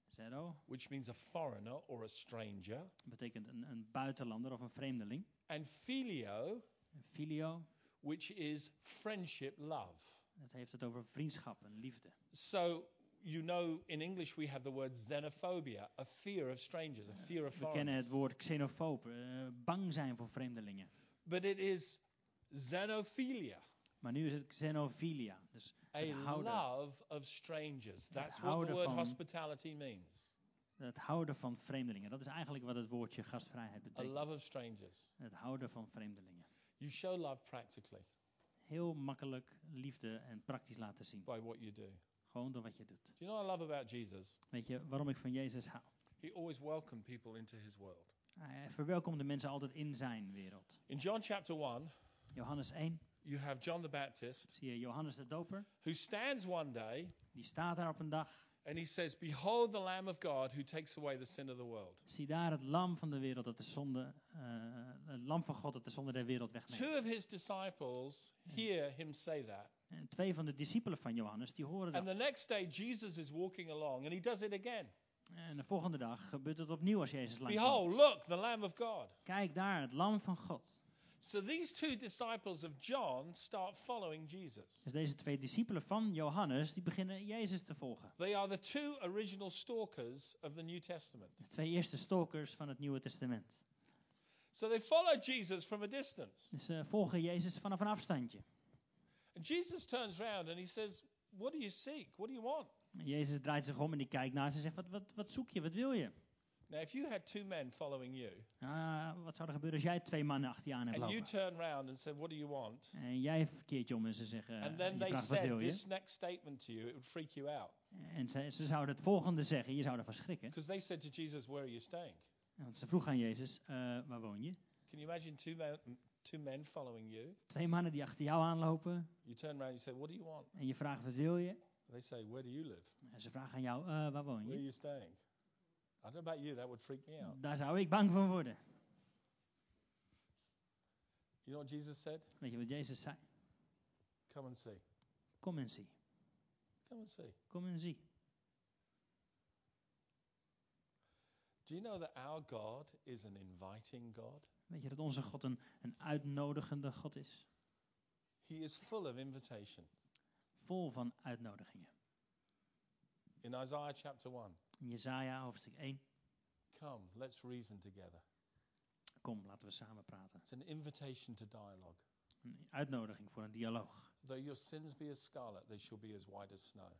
Zero which means a foreigner or a stranger, betekent een, een buitenlander of een vreemdeling. and filio, En filio, which is friendship, love. dat heeft het over vriendschap en liefde. So, you know, in English we have the word xenophobia, a fear of strangers, a fear of We kennen het foreigners. woord xenofoob, eh, bang zijn voor vreemdelingen. But it is xenophilia, Maar nu is het xenofilia, dus a het houden, love of strangers. That's what the word van- hospitality means. het houden van vreemdelingen. Dat is eigenlijk wat het woordje gastvrijheid A betekent. love of strangers. Het houden van vreemdelingen. You show love practically Heel makkelijk liefde en praktisch laten zien. by what you do. Gewoon door wat je doet. Do you know what I love about Jesus? Weet je waarom ik van Jezus hou? He always welcomed people into his world. Hij verwelkomde mensen altijd in zijn wereld. In John chapter 1, Johannes 1, you have John the Baptist zie je Johannes de Doper. who stands one day Die staat daar op een dag. And he says, Behold the Lamb of God who takes away the sin of the world. Zie daar het lam van de wereld dat de zonde, eh, het lam van God dat de zonde der wereld wegneemt. Two of his disciples hear him say that. En twee van de discipelen van Johannes, die horen And dat. the next day, Jesus is walking along and he does it again. En de volgende dag gebeurt het opnieuw als Jezus langs Behold, look, the Lamb of God. Kijk daar, het lam van God. So these two disciples of John start following Jesus. Dus deze twee discipelen van Johannes, die beginnen Jezus te volgen. They are the two original stalkers of the New Testament. De twee eerste stalkers van het Nieuwe Testament. So they follow Jesus from a distance. Dus ze volgen Jezus vanaf een afstandje. And Jesus turns around and he says, What do you seek? What do you want? Jezus draait zich om en die kijkt naar ze en zegt, wat, wat, wat zoek je, wat wil je? Now, if you had two men following you Ah, wat zou er gebeuren als jij twee mannen achter je aan hebt and you turn around and said, What do you want? En jij verkeert je om en ze zeggen, And then je they vraagt said je? this next statement to you, it would freak you out. En ze, ze zouden het volgende zeggen, je zou ervan schrikken. Because they said to Jesus, Where are you staying? Want ze vroegen aan Jezus, eh, waar woon je? Can you imagine two men, two men following you? Twee mannen die achter jou aanlopen You turn around and you say, What do you want? en je vraagt, wat wil je? They say, Where do you live? En ze vragen aan jou, eh, waar woon Where are je? you staying? I don't know about you, that would freak me out. Daar zou ik bang van worden. You know what Jesus said? Weet je wat Jezus zei? Come and see. Kom en zie. Come and see. Kom en zie. Do you know that our God is an inviting God? Weet je dat onze God een, een uitnodigende God is? He is full of invitation. Vol van uitnodigingen. In Isaiah chapter 1, In Jezaja hoofdstuk 1. come, let's reason together. Kom, laten we samen praten. It's an invitation to dialogue. Een uitnodiging voor een dialoog. Though your sins be as scarlet, they shall be as white as snow.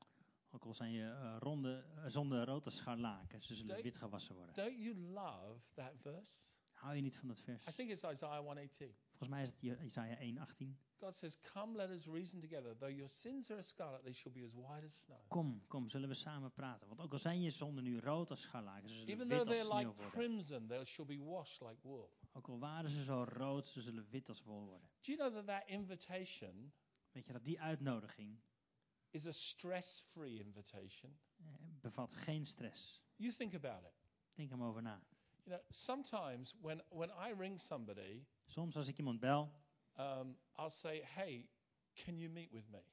Ook al zijn je eh, ronde, uh, zonde rood als scharlaken, ze zullen Don't- wit gewassen worden. Don't you love that verse? Hou je niet van dat vers? I think it's Isaiah 118. Volgens mij is het Jezaja 1:18. God says, Come, let us reason together. Though your sins are as scarlet, they shall be as white as snow. Kom, kom, zullen we samen praten. Want ook al zijn je zonden nu rood als scharlaken, ze zullen Even wit though als they're like sneeuw worden. crimson, they shall be washed like wool. Ook al waren ze zo rood, ze zullen wit als wol worden. Do you know that that invitation Weet je dat die uitnodiging is a stress free invitation? eh, bevat geen stress. You think about it. Denk maar over na. You know, sometimes when, when I ring somebody, Soms als ik iemand bel, um, I'll say, Hey, can you meet with me?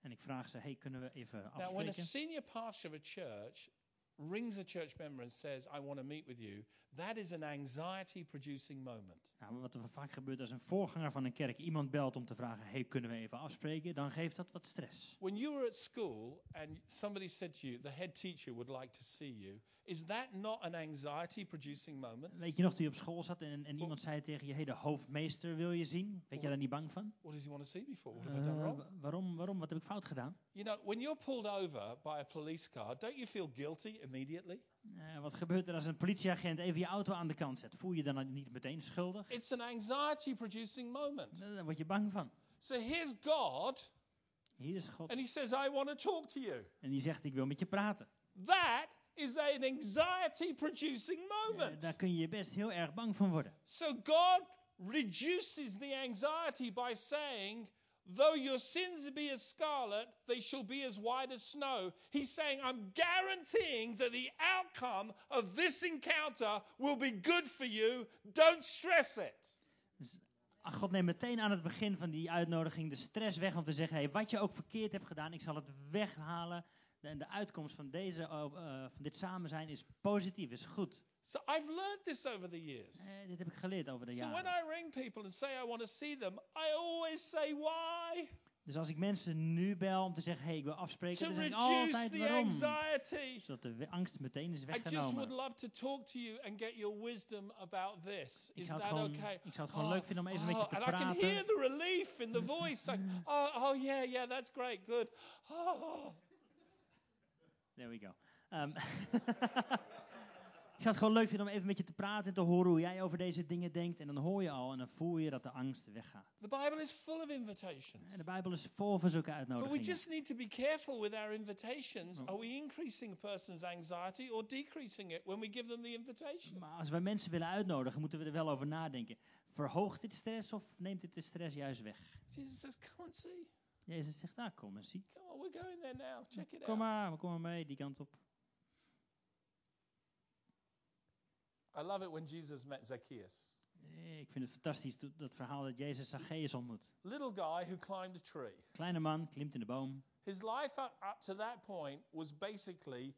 En ik vraag ze, hey, kunnen we even Now, when a senior pastor of a church rings a church member and says, I want to meet with you, that is an anxiety producing moment. Nou, wat er vaak gebeurt als een voorganger van een kerk iemand belt om te vragen, hey, kunnen we even afspreken? Dan geeft dat wat stress. When you were at school and somebody said to you, the head teacher would like to see you, is that not an anxiety producing moment? Weet je nog, toen je op school zat en, en iemand zei tegen je, hey, de hoofdmeester wil je zien? Weet je daar niet bang van? What does he want to see me for? What have I done Eh, wrong? wa- waarom, waarom, wat heb ik fout gedaan? You know, when you're pulled over by a police car, don't you feel guilty immediately? Eh, wat gebeurt er als een politieagent even je auto aan de kant zet? Voel je je dan niet meteen schuldig? It's an anxiety producing moment. Eh, Daar word je bang van. So here's God, Hier is God. and he says, I want to talk to you. En die zegt, ik wil met je praten. That is an anxiety producing Eh, moment. daar kun je je best heel erg bang van worden. So God reduces the anxiety by saying, Though your sins be as scarlet, they shall be as white as snow. He's saying, I'm guaranteeing that the outcome of this encounter will be good for you. Don't stress it. God neemt meteen aan het begin van die uitnodiging de stress weg om te zeggen: hey, wat je ook verkeerd hebt gedaan, ik zal het weghalen. De- En de uitkomst van, deze, eh, van dit samen zijn is positief, is goed. So I've learned this over the years. Eh, dit heb ik geleerd over de So when. I ring people and say I want to see them, I always say why. Dus als ik mensen nu bel om te zeggen: hey, ik wil afspreken, To dan zeg ik altijd the waarom. anxiety. Zodat de angst meteen is I just would weggenomen. love to talk to you and get your wisdom about this. Is that gewoon, okay? ik zou het gewoon leuk vinden om even met je oh, te and I can hear the relief in the voice. Like, oh, oh, yeah, yeah, that's great, good. Oh. There we go. Ehm, ik zou het gewoon leuk vinden om even met je te praten en te horen hoe jij over deze dingen denkt. En dan hoor je al en dan voel je dat de angst weggaat. The Bible is full of invitations. En de Bijbel is vol van zulke But we uitnodigingen. just need to be careful with our invitations. Are we increasing a person's anxiety or decreasing it when we give them the invitation? Maar als wij mensen willen uitnodigen, moeten we er wel over nadenken. Verhoogt dit stress of neemt dit de stress juist weg? Jesus says, Come and see. Jezus zegt, nou kom eens zie. Come on, we're going there now. Check it Kom out. maar, kom maar mee, die kant op. I love it when Jesus met Zacchaeus. Ik vind het fantastisch, dat- verhaal dat Jezus Zacchaeus ontmoet. Little guy who climbed a tree. Kleine man, klimt in de boom. His life up, to that point was basically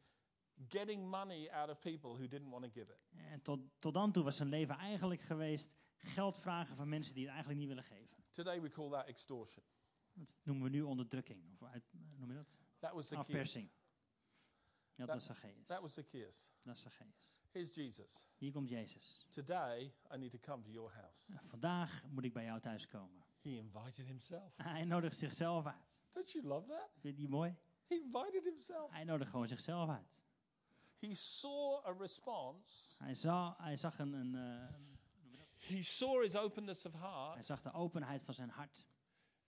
getting money out of people who didn't want to give it. En tot, tot dan toe was zijn leven eigenlijk geweest geld vragen van mensen die het eigenlijk niet willen geven. Today we call that extortion. Dat noemen we nu onderdrukking. Of uit, noem je dat? That was Zacchaeus. Afpersing. Dat Dat- was Zacchaeus. That was Zacchaeus. Dat is Zacchaeus. Here's Jesus. Hier komt Jezus. Today I need to come to your house. Nou, Vandaag moet ik bij jou thuis komen. He invited himself. Hij nodigt zichzelf uit. Don't you love that? Vind je die mooi? He invited himself. Hij nodigt gewoon zichzelf uit. He saw a response. Hij zag, hij zag, een, een, eh, He saw his openness of heart. hij zag de openheid van zijn hart.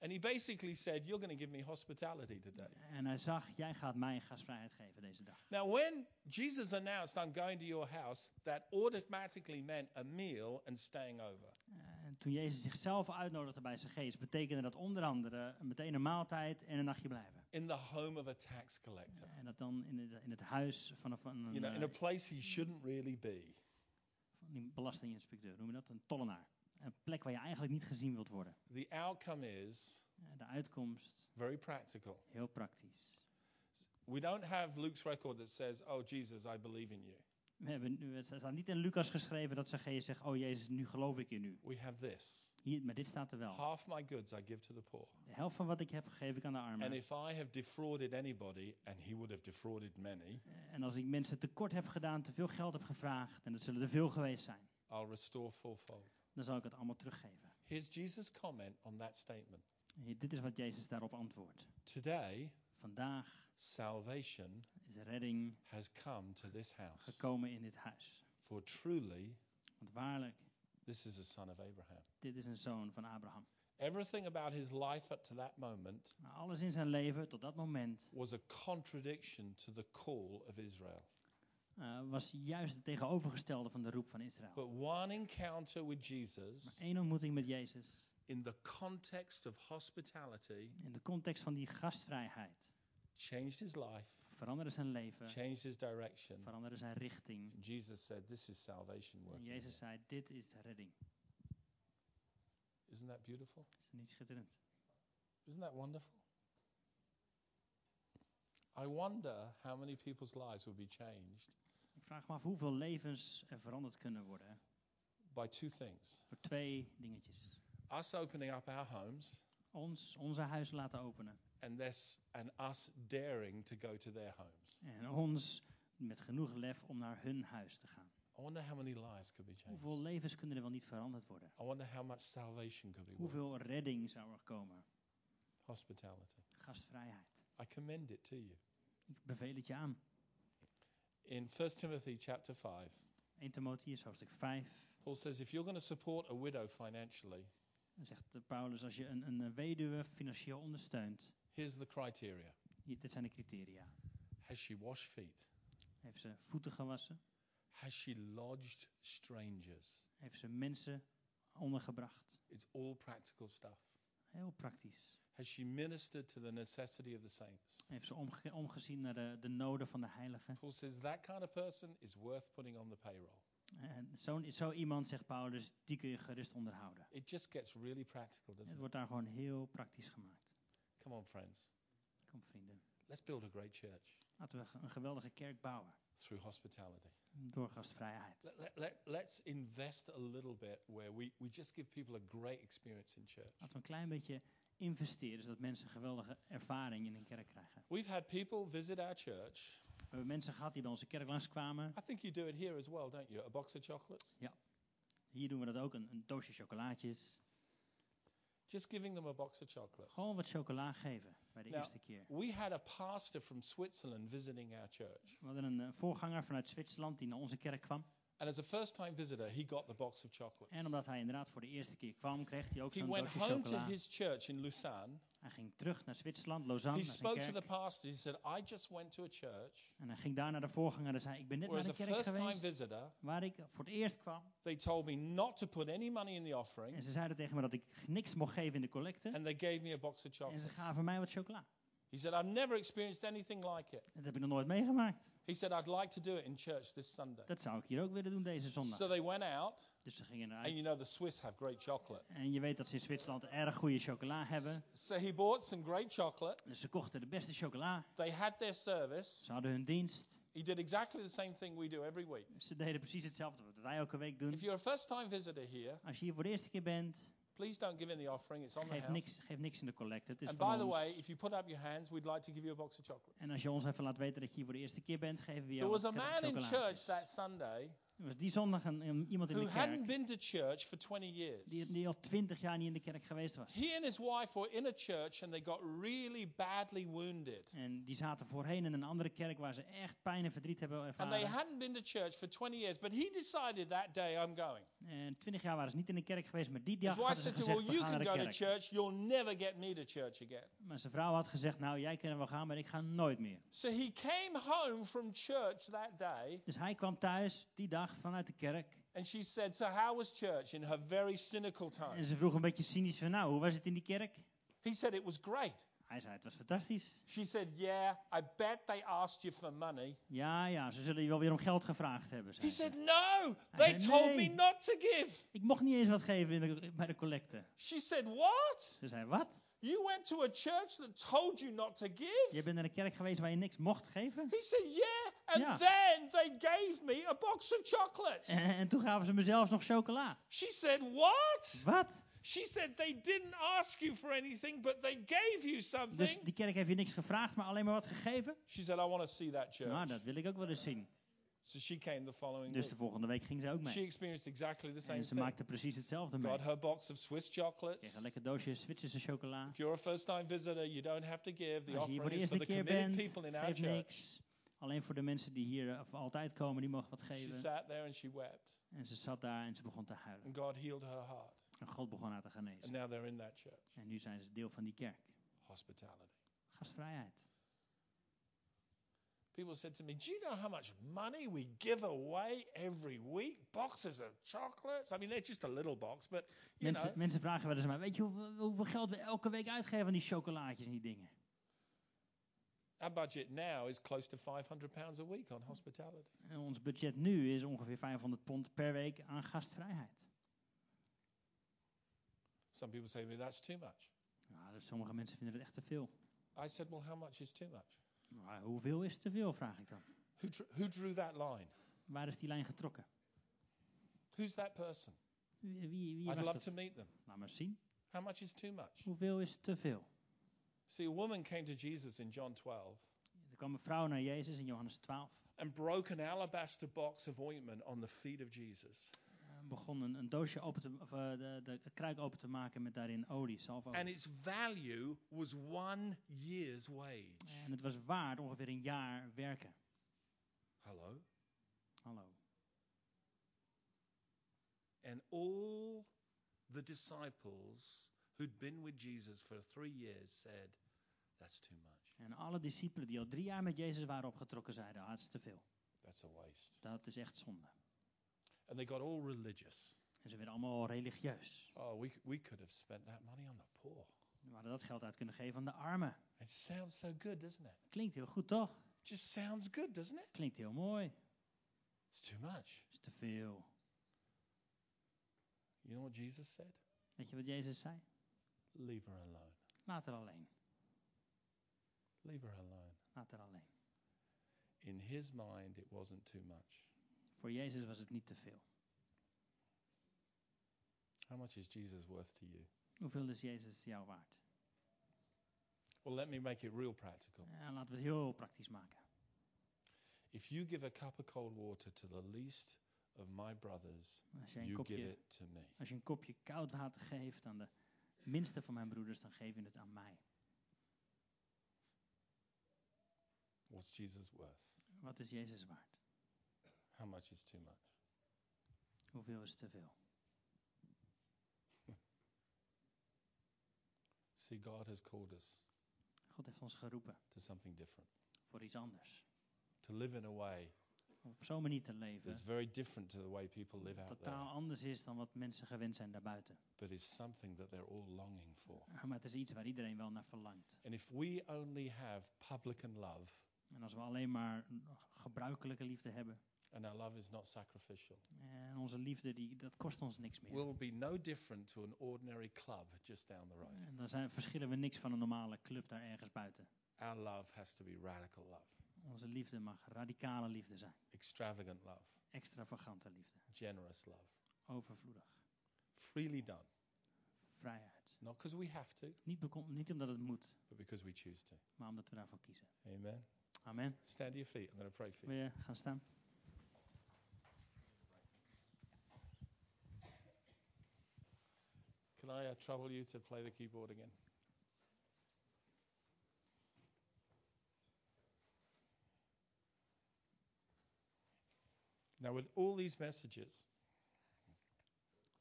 And he basically said, You're going to give me hospitality today. En hij zag, jij gaat mij gastvrijheid geven deze dag. Now, when Jesus announced, I'm going to your house, that automatically meant a meal and staying over. En toen Jezus zichzelf uitnodigde bij zijn geest, betekende dat onder andere meteen een maaltijd en een nachtje blijven. In the home of a tax collector. En dat dan in het, in het huis van een, van You know, in eh, a place he shouldn't really be. van die belastinginspecteur, noem je dat? Een tollenaar. Een plek waar je eigenlijk niet gezien wilt worden. The outcome is Eh, De uitkomst, very practical. heel praktisch. We don't have Luke's record that says, Oh, Jesus, I believe in you. We hebben, nu- het staat niet in Lucas geschreven dat Zacchaeus zegt, oh Jezus, nu geloof ik in u. We have this Hier, maar dit staat er wel. half my goods I give to the poor. De helft van wat ik heb, geef ik aan de And armen. if I have defrauded anybody, and he would have defrauded many, En als ik mensen tekort heb gedaan, te veel geld heb gevraagd, en dat zullen er veel geweest zijn, I'll restore fourfold. Dan zal ik het allemaal teruggeven. Here's Jesus' comment on that statement. Dit is wat Jezus daarop antwoordt. Today, Vandaag salvation is redding has come to this house. gekomen in dit huis. For truly, Want waarlijk, this is a son of Abraham. dit is een zoon van Abraham. Everything about his life up to that moment Maar alles in zijn leven tot dat moment was a contradiction to the call of Israel. Eh, was juist het tegenovergestelde van de roep van Israël. But one encounter with Maar Jesus één ontmoeting met Jezus, in the context of hospitality in de context van die gastvrijheid, changed his life, veranderde zijn leven, changed his direction. veranderde zijn richting. Jesus said, This is salvation En working. Jezus zei, dit is redding. Isn't that beautiful? Is niet schitterend? Isn't that wonderful? I wonder how many people's lives will be changed vraag me af hoeveel levens er veranderd kunnen worden by two things door twee dingetjes. us opening up our homes Ons, onze huis laten openen. and, this, and us daring to go to their homes. En ons met genoeg lef om naar hun huis te gaan. I wonder how many lives could be changed. Hoeveel levens kunnen er wel niet veranderd worden? I wonder how much salvation could be worked. Hoeveel redding zou er komen? Hospitality. Gastvrijheid. I commend it to you. Ik beveel het je aan. In 1 Timothy chapter 5, 1 Timotheus hoofdstuk 5. Paul says if you're going to support a widow financially, Dan zegt Paulus, als je een, een weduwe financieel ondersteunt, here's the criteria. hier, dit zijn de criteria. Has she washed feet? Heeft ze voeten gewassen? Has she lodged strangers? Heeft ze mensen ondergebracht? It's all practical stuff. Heel praktisch. Has she ministered to the necessity of the saints? Heeft ze omge- omgezien naar de, de noden van de heiligen? Paul says that kind of person is worth putting on the payroll. En zo, zo iemand, zegt Paulus, die kun je gerust onderhouden. It just gets really practical, doesn't Het wordt daar gewoon heel praktisch gemaakt. Come on, friends. Kom vrienden, Let's build a great church laten we een geweldige kerk bouwen. through hospitality. Door gastvrijheid. Let, let, let, let's invest a little bit where we, we just give people a great experience in church. Laten we een klein beetje investeren, zodat mensen een geweldige ervaring in een kerk krijgen. We've had people visit our church. We hebben mensen gehad die bij onze kerk langskwamen. I think you do it here as well, don't you? A box of chocolates. Hier doen we dat ook, een, een doosje chocolaatjes. Just giving them a box of chocolates. Gewoon wat chocola geven bij de eerste keer. We had a pastor from Switzerland visiting our church. We hadden een eh, voorganger vanuit Zwitserland die naar onze kerk kwam. And as a first time visitor, he got the box of chocolates. En omdat hij inderdaad voor de eerste keer kwam, kreeg hij ook He zo'n went doosje home to chocola. his church in Lucerne. Hij ging terug naar Zwitserland, Lausanne, He naar zijn spoke to the pastor. He said, I just went to a church En hij ging daar naar de voorganger en zei, ik ben net naar as de a kerk geweest visitor, waar ik voor het eerst kwam. they told me not to put any money in the offering, En ze zeiden tegen me dat ik niks mocht geven in de collecte. and they gave me a box of En ze chocolates. gaven mij wat chocola. He said, I've never experienced anything like it. Dat heb ik nog nooit meegemaakt. He said, I'd like to do it in church this Sunday. Dat zou ik hier ook willen doen deze zondag. So they went out, Dus ze gingen and you eruit. know the Swiss have great chocolate. En je weet dat ze in Zwitserland erg goede chocola hebben. So he bought some great chocolate. Dus ze kochten de beste chocola. They had their service. Ze hadden hun dienst. He did exactly the same thing we do every week. Ze deden precies hetzelfde wat wij elke week doen. If you're a first time visitor here, Als je hier voor de eerste keer bent, please don't give in the offering. It's on the geef house. niks, geef niks in de collecte. Het is And by the way, if you put up your hands, we'd like to give you a box of chocolates. En als je ons even laat weten dat je hier voor de eerste keer bent, geven we There jou was a man in church that Sunday was die zondag een, een- iemand in de hadn't kerk been to church for 20 years. die, die al twintig jaar niet in de kerk geweest was. He and his wife were in a church and they got really badly wounded. En die zaten voorheen in een andere kerk waar ze echt pijn en verdriet hebben And they ervaren. hadn't been to church for 20 years, but he decided that day, I'm going. En twintig jaar waren ze niet in de kerk geweest, maar die dag hadden ze to gezegd, Well, we gaan naar go de to kerk. church, you'll never get me to church again. Maar zijn vrouw had gezegd, nou jij kan er wel gaan, maar ik ga nooit meer. So he came home from church that day Dus hij kwam thuis die dag vanuit de kerk. and she said, So, how was church in her very cynical En tone? ze vroeg een beetje cynisch van, nou hoe was het in die kerk? He said, It was great. Hij zei, het was fantastisch. She said, Yeah, I bet they asked you for money. Ja, ja, ze zullen je wel weer om geld gevraagd hebben. zei He said, No, they zei, told me not to give. Ik mocht niet eens wat geven in de- bij de collecte. She said, What? Ze zei, wat? You went to a church that told you not to give? Je bent naar de kerk geweest waar je niks mocht geven? He said, Yeah. And Ja. then they gave me a box of chocolates. En, en toen gaven ze me zelfs nog chocola. She said, What? Wat? She said, They didn't ask you for anything, but they gave you Dus something. die kerk heeft je niks gevraagd, maar alleen maar wat gegeven? She said, I want to see that church. Nou, dat wil ik ook wel eens zien. So she came the following Dus de volgende week ging ze ook She mee. experienced exactly the same En ze thing. maakte precies hetzelfde mee. Got her box of Swiss Kreeg chocolates. een lekker doosje Zwitserse chocola. If you're a first time visitor, you don't have to give. The Als je hier voor de eerste the keer bent, people in our geef church. niks. Alleen voor de mensen die hier eh, altijd komen, die mogen wat She geven. sat there and she wept. En ze zat daar en ze begon te huilen. And God healed her heart. En God begon haar te And genezen. now they're in that church. En nu zijn ze deel van die kerk. Hospitality. Gastvrijheid. People said to me, Do you know how much money we give away every week? Boxes of chocolates? I mean, they're just a little box, but you Mensen, know. mensen vragen wel eens mij, weet je hoeveel, hoeveel geld we elke week uitgeven aan die chocolaatjes en die dingen? Our budget now is close to 500 pounds a week on hospitality. En ons budget nu is ongeveer 500 pond per week aan gastvrijheid. Some people say to me, That's too much. Nou, dus sommige mensen vinden het echt te veel. I said, Well, how much is too much? Nou, hoeveel is te veel, vraag ik dan. Who, dr- who drew that line? Waar is die lijn getrokken? Who's that person? Wie, wie, wie I'd love dat? to meet them. Laat maar zien. How much is too much? Hoeveel is te veel? See, a woman came to Jesus in John 12 Er kwam een vrouw naar Jezus in Johannes 12. and broke an alabaster box of ointment on the feet of Jesus. Begon een, een doosje open te, of, eh, de, de kruik open te maken met daarin olie, zalfolie. And its value was one year's wage. En het was waard ongeveer een jaar werken. Hello? Hallo. And all the disciples who'd been with Jesus for three years said, That's too much. En alle discipelen die al drie jaar met Jezus waren opgetrokken zeiden, ah, het is te veel. That's a waste. Dat is echt zonde. And they got all religious. En ze werden allemaal religieus. Oh, we, we could have spent that money on the poor. We hadden dat geld uit kunnen geven aan de armen. It sounds so good, doesn't it? Klinkt heel goed, toch? Just sounds good, doesn't it? Klinkt heel mooi. It's too much. is te veel. You know what Jesus said? Weet je wat Jezus zei? Leave her alone. Laat haar alleen. Leave her alone. Laat haar alleen. In his mind, it wasn't too much. Voor Jezus was het niet te veel. How much is Jesus worth to you? Hoeveel is Jezus jou waard? Well, let me make it real practical. Ja, laten we het heel praktisch maken. If you give a cup of cold water to the least of my brothers, Als je een you give kopje, it to me. als je een kopje koud water geeft aan de minste van mijn broeders, dan geef je het aan mij. What's Jesus worth? Wat is Jezus waard? How much is too much? Hoeveel is te veel? See, God has called us God heeft ons geroepen to something different. voor iets anders. To live in a way Om op zo'n manier te leven, that's very different to the way people live out totaal there, anders is dan wat mensen gewend zijn daarbuiten. but is something that they're all longing for. Maar het is iets waar iedereen wel naar verlangt. And if we only have publican love, En als we alleen maar gebruikelijke liefde hebben, and our love is not sacrificial, en onze liefde, die, dat kost ons niks meer. we'll be no different to an ordinary club just down the road. En dan zijn, verschillen we niks van een normale club daar ergens buiten. Our love has to be radical love, Onze liefde mag radicale liefde zijn. extravagant love, Extravagante liefde. generous love, Overvloedig. freely done, Vrijheid. not because we have to, Niet, niet omdat het moet, but because we choose to. maar omdat we daarvoor kiezen. Amen. Amen. Stand to your feet. I'm going to pray for Wil you. je gaan staan? Can I uh, trouble you to play the keyboard again? Now, with all these messages,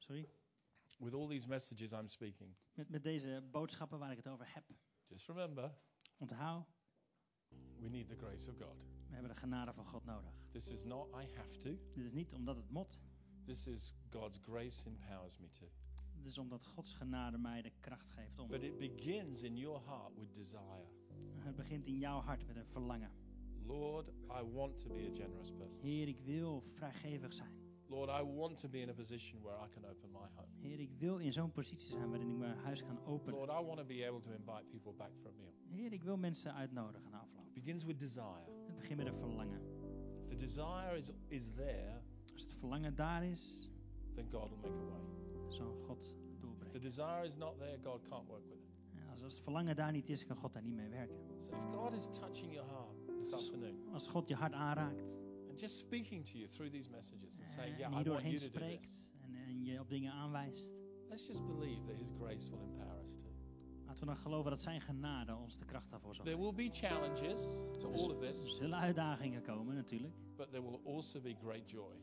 Sorry? with all these messages I'm speaking, Met, met deze boodschappen waar ik het over heb. just remember Onthoud, we need the grace of God. we hebben de genade van God nodig. This is not I have to, Dit is niet omdat het mot. this is God's grace empowers me to. Het is omdat Gods genade mij de kracht geeft om. But it begins in your heart with desire. Het begint in jouw hart met een verlangen. Lord, I want to be a generous person. Heer, ik wil vrijgevig zijn. Lord, I want to be in a position where I can open my home. Heer, ik wil in zo'n positie zijn waarin ik mijn huis kan openen. Lord, I want to be able to invite people back for a meal. Heer, ik wil mensen uitnodigen na afloop. It begins with desire. Het begint met een verlangen. If the desire is, is there, Als het verlangen daar is, then God will make a way. Zal God If the doorbrengen. desire is not there, God can't work with it. En als, het verlangen daar niet is, kan God daar niet mee werken. So if God is touching your heart this afternoon Als God je hart aanraakt and just speaking to you through these messages and saying, en Yeah, I want you to do spreekt this, en, en je op dingen aanwijst, let's just believe that His grace will empower us too. laten we dan geloven dat zijn genade ons de kracht daarvoor zal There geven. will be challenges to all of Er this, zullen uitdagingen komen natuurlijk, but there will also be great joy.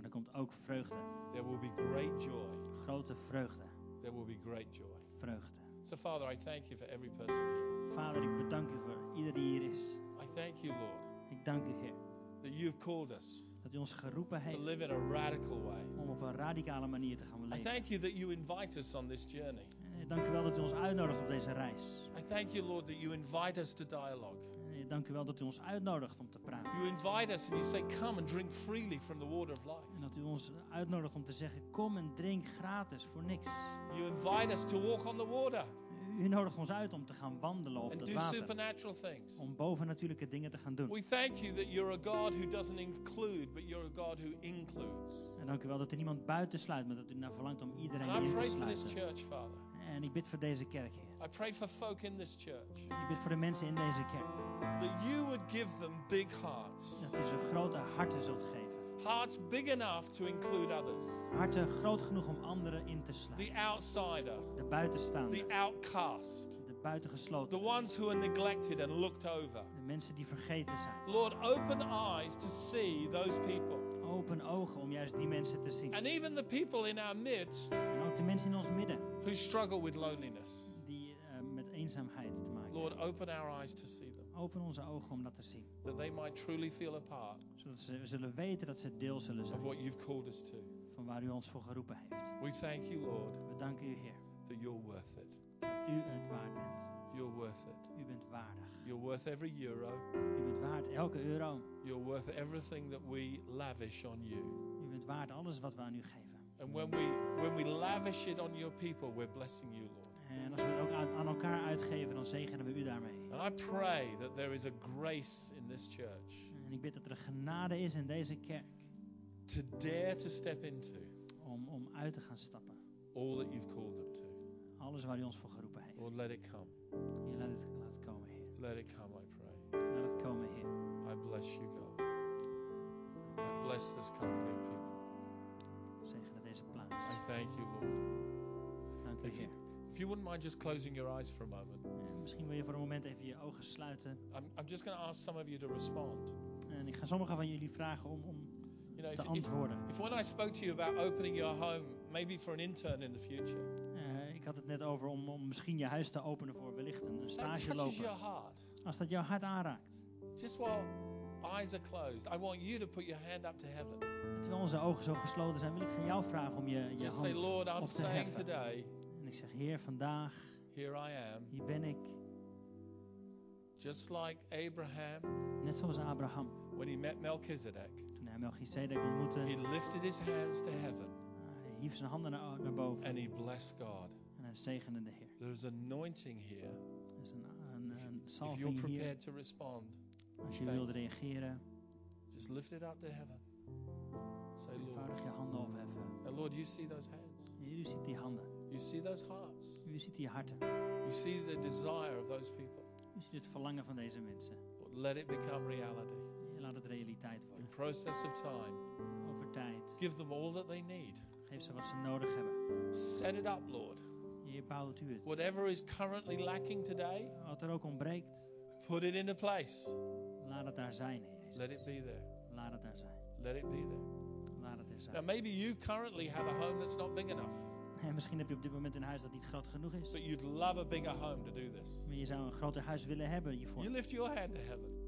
Maar er komt ook vreugde. There will be great joy. Grote vreugde. There will be great joy. Vreugde. So, Father, I thank you for every person here. Vader, ik bedank u voor ieder die hier is. I thank you, Lord, Ik dank u, Heer, that you've called us dat u ons geroepen to heeft live in a radical way. om op een radicale manier te gaan I leven. thank you that you invite us on this journey. Eh, Dank u wel dat u ons uitnodigt op deze reis. I thank you, Lord, that you invite us to dialogue. Dank u wel dat u ons uitnodigt om te praten. You invite us and you say, Come and drink freely from the water of life. En dat u ons uitnodigt om te zeggen, kom en drink gratis voor niks. You invite us to walk on the water. U U nodigt ons uit om te gaan wandelen op do water. supernatural things. Om bovennatuurlijke dingen te gaan doen. We thank you that you're a God who doesn't include, but you're a God who includes. En dank u wel dat er niemand buiten sluit, maar dat u naar verlangt om iedereen And in te pray for this sluiten. church, Father. En ik bid voor deze kerk, Heer. I pray for folk in this church Ik bid voor de mensen in deze kerk. that you would give them big hearts, Dat u ze grote harten zult geven. hearts big enough to include others, Harten groot genoeg om anderen in te the sluiten. outsider, De buitenstaande. the outcast, De buitengesloten. the ones who are neglected and looked over. De mensen die vergeten zijn. Lord, open eyes to see those people. Open ogen om juist die mensen te zien. And even the people in our midst En ook de mensen in ons midden who struggle with loneliness. Eenzaamheid te maken Lord, open our eyes to see them, Open onze ogen om dat te zien. that they might truly feel a part Zodat ze zullen weten dat ze deel zullen of zijn what you've called us to. van waar u ons voor geroepen heeft. We thank you, Lord, We danken u, Heer, that you're worth it. dat u het waard bent. You're worth it. U bent waardig. You're worth every euro. U bent waard elke euro. You're worth everything that we lavish on you. U bent waard alles wat we aan u geven. And when we when we lavish it on your people, we're blessing you, Lord. En als we het ook aan, aan elkaar uitgeven, dan zegenen we u daarmee. And I pray that there is a grace in this church En ik bid dat er een genade is in deze kerk to dare to step into om, om uit te gaan stappen. all that you've called them to. Alles waar u ons voor geroepen heeft. Lord, let it come. Heer, laat het, laat het komen, Heer. Let it come, I pray. Laat het komen, Heer. I bless you, God. I bless this company of people. Zegenen deze plaats. I thank you, Lord. Dank u, Heer. If you wouldn't mind just closing your eyes for a moment, En misschien wil je voor een moment even je ogen sluiten. I'm, I'm just going to ask some of you to respond. En ik ga sommigen van jullie vragen om, om You know, te if, if, antwoorden. if when I spoke to you about opening your home, maybe for an intern in the future, Eh, ik had het net over om, om misschien je huis te openen voor wellicht een, een stage lopen. Als dat jouw hart aanraakt. Just while eyes are closed, I want you to put your hand up to heaven. En terwijl onze ogen zo gesloten zijn, wil ik aan jou vragen om je, je Just say, hand Lord, I'm op te saying heffen. today, ik zeg, Heer, vandaag, here I am. hier ben ik. Just like Abraham, Net zoals Abraham. when he met Melchizedek, Toen hij Melchizedek ontmoette, he lifted his hands to heaven hij hief zijn handen naar, naar boven. and he blessed God. En hij zegende de Heer. There's anointing here. Er is een, een, een If you're salving hier. prepared to respond, Als je wilt reageren, just lift it up to heaven. Say, Lord. je handen opheffen. And Lord, you see those hands. Heer, u ziet die handen. You see those hearts. U ziet die harten. You see the desire of those people. U ziet het verlangen van deze mensen. Let it become reality. Laat het realiteit In worden. process of time, Over tijd. give them all that they need. Geef ze wat ze nodig hebben. Set it up, Lord. Heer, u het. Whatever is currently lacking today, Wat er ook ontbreekt, put it into place. laat het daar zijn, Heer Jezus. Let it be there. Laat het daar zijn. Let it be there. Laat het er Now, maybe you currently have a home that's not big enough, En misschien heb je op dit moment een huis dat niet groot genoeg is. but you'd love a bigger home to do this. Maar je zou een groter huis willen hebben hiervoor. You lift your hand to heaven.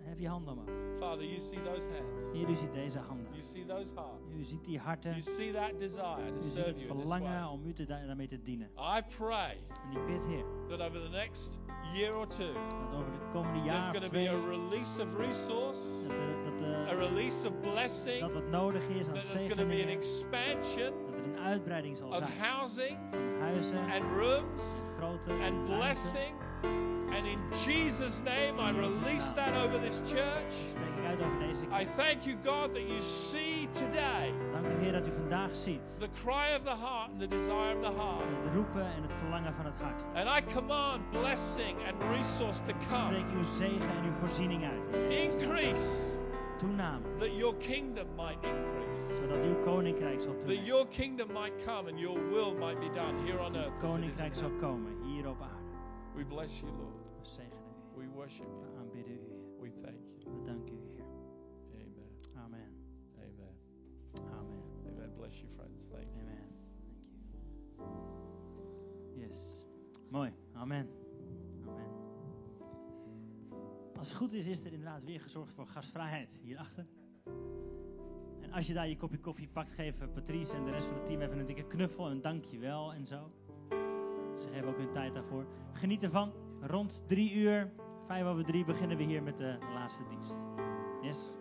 Hef je handen omhoog. Father, you see those hands. Heer, u ziet deze handen. You see those hearts. U ziet die harten. You see that desire to U ziet serve het verlangen om u te, da- daarmee te dienen. I pray En ik bid, Heer, that over the next year or two, dat over de komende there's jaar going of to be a release of resource, dat, er, dat, eh, a release of blessing, dat wat nodig is aan that there's going to be an expansion een uitbreiding zal of zijn housing van huizen, and rooms grote and blessing. And in Jesus' name, I release that over this church. I thank you, God, that you see today Dank u, Heer, dat u vandaag ziet the cry of the heart and the desire of the heart. het roepen en het verlangen van het hart. And I command blessing and resource to come. Increase Toename, that your kingdom might increase. zodat uw koninkrijk zal That your kingdom might come and your will might be done here on earth. as it is in koninkrijk zal komen hier op aarde. We bless you, Lord. We zegenen u. We worship you. We aanbidden u, We thank you. We danken u, Heer. Amen. Amen. Amen. Amen. Amen. Bless you, friends. Thank you. Amen. Thank you. Yes. Mooi. Amen. Als het goed is, is er inderdaad weer gezorgd voor gastvrijheid hierachter. En als je daar je kopje koffie pakt, geef eh, Patrice en de rest van het team even een dikke knuffel en dankjewel en zo. Ze geven ook hun tijd daarvoor. Geniet ervan. Rond drie uur, vijf over drie, beginnen we hier met de laatste dienst. Yes?